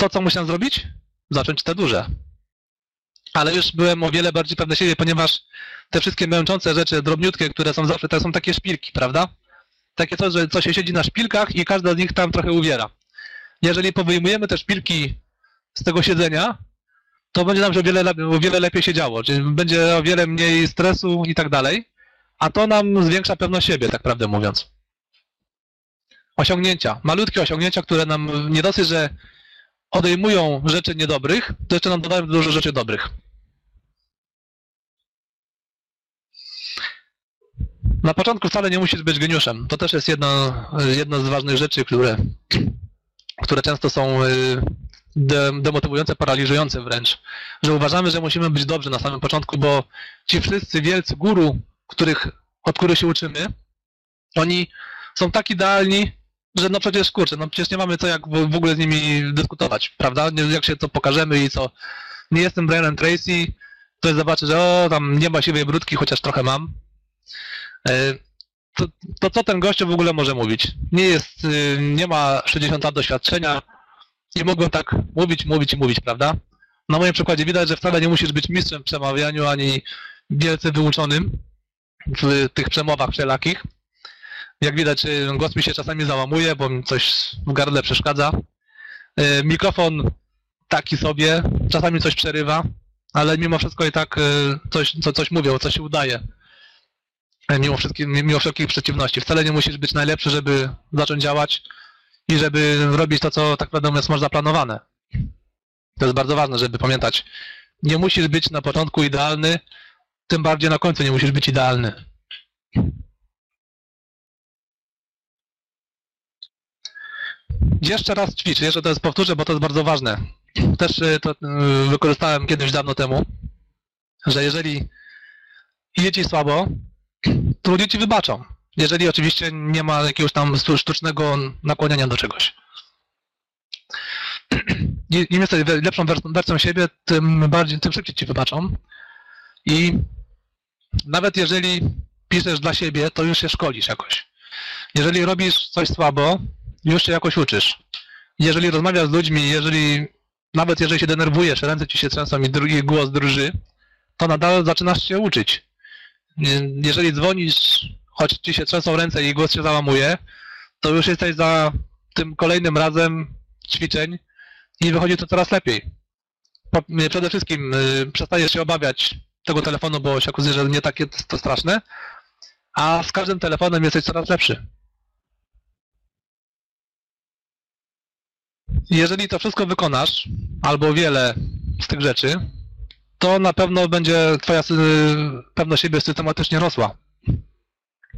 S2: To, co musiałem zrobić? Zacząć te duże. Ale już byłem o wiele bardziej pewny siebie, ponieważ te wszystkie męczące rzeczy, drobniutkie, które są zawsze, to są takie szpilki, prawda? Takie coś, że coś się siedzi na szpilkach i każda z nich tam trochę uwiera. Jeżeli powyjmujemy te szpilki z tego siedzenia, to będzie nam się o wiele, o wiele lepiej się działo, czyli będzie o wiele mniej stresu i tak dalej, a to nam zwiększa pewność siebie, tak prawdę mówiąc. Osiągnięcia, malutkie osiągnięcia, które nam nie dosyć, że odejmują rzeczy niedobrych, to jeszcze nam dodają dużo rzeczy dobrych. Na początku wcale nie musisz być geniuszem. To też jest jedno, jedno z ważnych rzeczy, które, które często są y, de, demotywujące, paraliżujące wręcz. Że uważamy, że musimy być dobrzy na samym początku, bo ci wszyscy wielcy guru, których, od których się uczymy, oni są tak idealni, że no przecież kurczę, no przecież nie mamy co jak w, ogóle z nimi dyskutować, prawda? Nie- Jak się to pokażemy i co. Nie jestem Brianem Tracy, to zobaczy, że o, tam nie ma siwej brudki, chociaż trochę mam. E, To, to co ten gościu w ogóle może mówić? Nie jest, y, nie ma 60 lat doświadczenia, nie mogą tak mówić, mówić i mówić, prawda? Na moim przykładzie widać, że wcale nie musisz być mistrzem w przemawianiu, ani wielce wyuczonym w tych przemowach wszelakich. Jak widać, y, głos mi się czasami załamuje, bo mi coś w gardle przeszkadza. Y, Mikrofon taki sobie, czasami coś przerywa, ale mimo wszystko i tak y, coś, co, coś mówią, coś się udaje. Mimo, mimo wszelkich przeciwności. Wcale nie musisz być najlepszy, żeby zacząć działać i żeby robić to, co tak naprawdę mówiąc masz zaplanowane. To jest bardzo ważne, żeby pamiętać. Nie musisz być na początku idealny, tym bardziej na końcu nie musisz być idealny. Jeszcze raz ćwicz, jeszcze jest powtórzę, bo to jest bardzo ważne. Też y, to y, wykorzystałem kiedyś dawno temu, że jeżeli idzie ci słabo, to ludzie ci wybaczą. Jeżeli oczywiście nie ma jakiegoś tam sztu- sztucznego nakłaniania do czegoś. <clears throat> Im jesteś lepszą wers- wersją siebie, tym bardziej, tym szybciej ci wybaczą. I nawet jeżeli piszesz dla siebie, to już się szkolisz jakoś. Jeżeli robisz coś słabo, już się jakoś uczysz. Jeżeli rozmawiasz z ludźmi, jeżeli nawet jeżeli się denerwujesz, ręce ci się trzęsą i drugi głos drży, to nadal zaczynasz się uczyć. Je- Jeżeli dzwonisz, choć ci się trzęsą ręce i głos się załamuje, to już jesteś za tym kolejnym razem ćwiczeń i wychodzi to coraz lepiej. Przede wszystkim y, przestajesz się obawiać tego telefonu, bo się okazuje, że nie takie to straszne, a z każdym telefonem jesteś coraz lepszy. Jeżeli to wszystko wykonasz, albo wiele z tych rzeczy, to na pewno będzie twoja pewność siebie systematycznie rosła.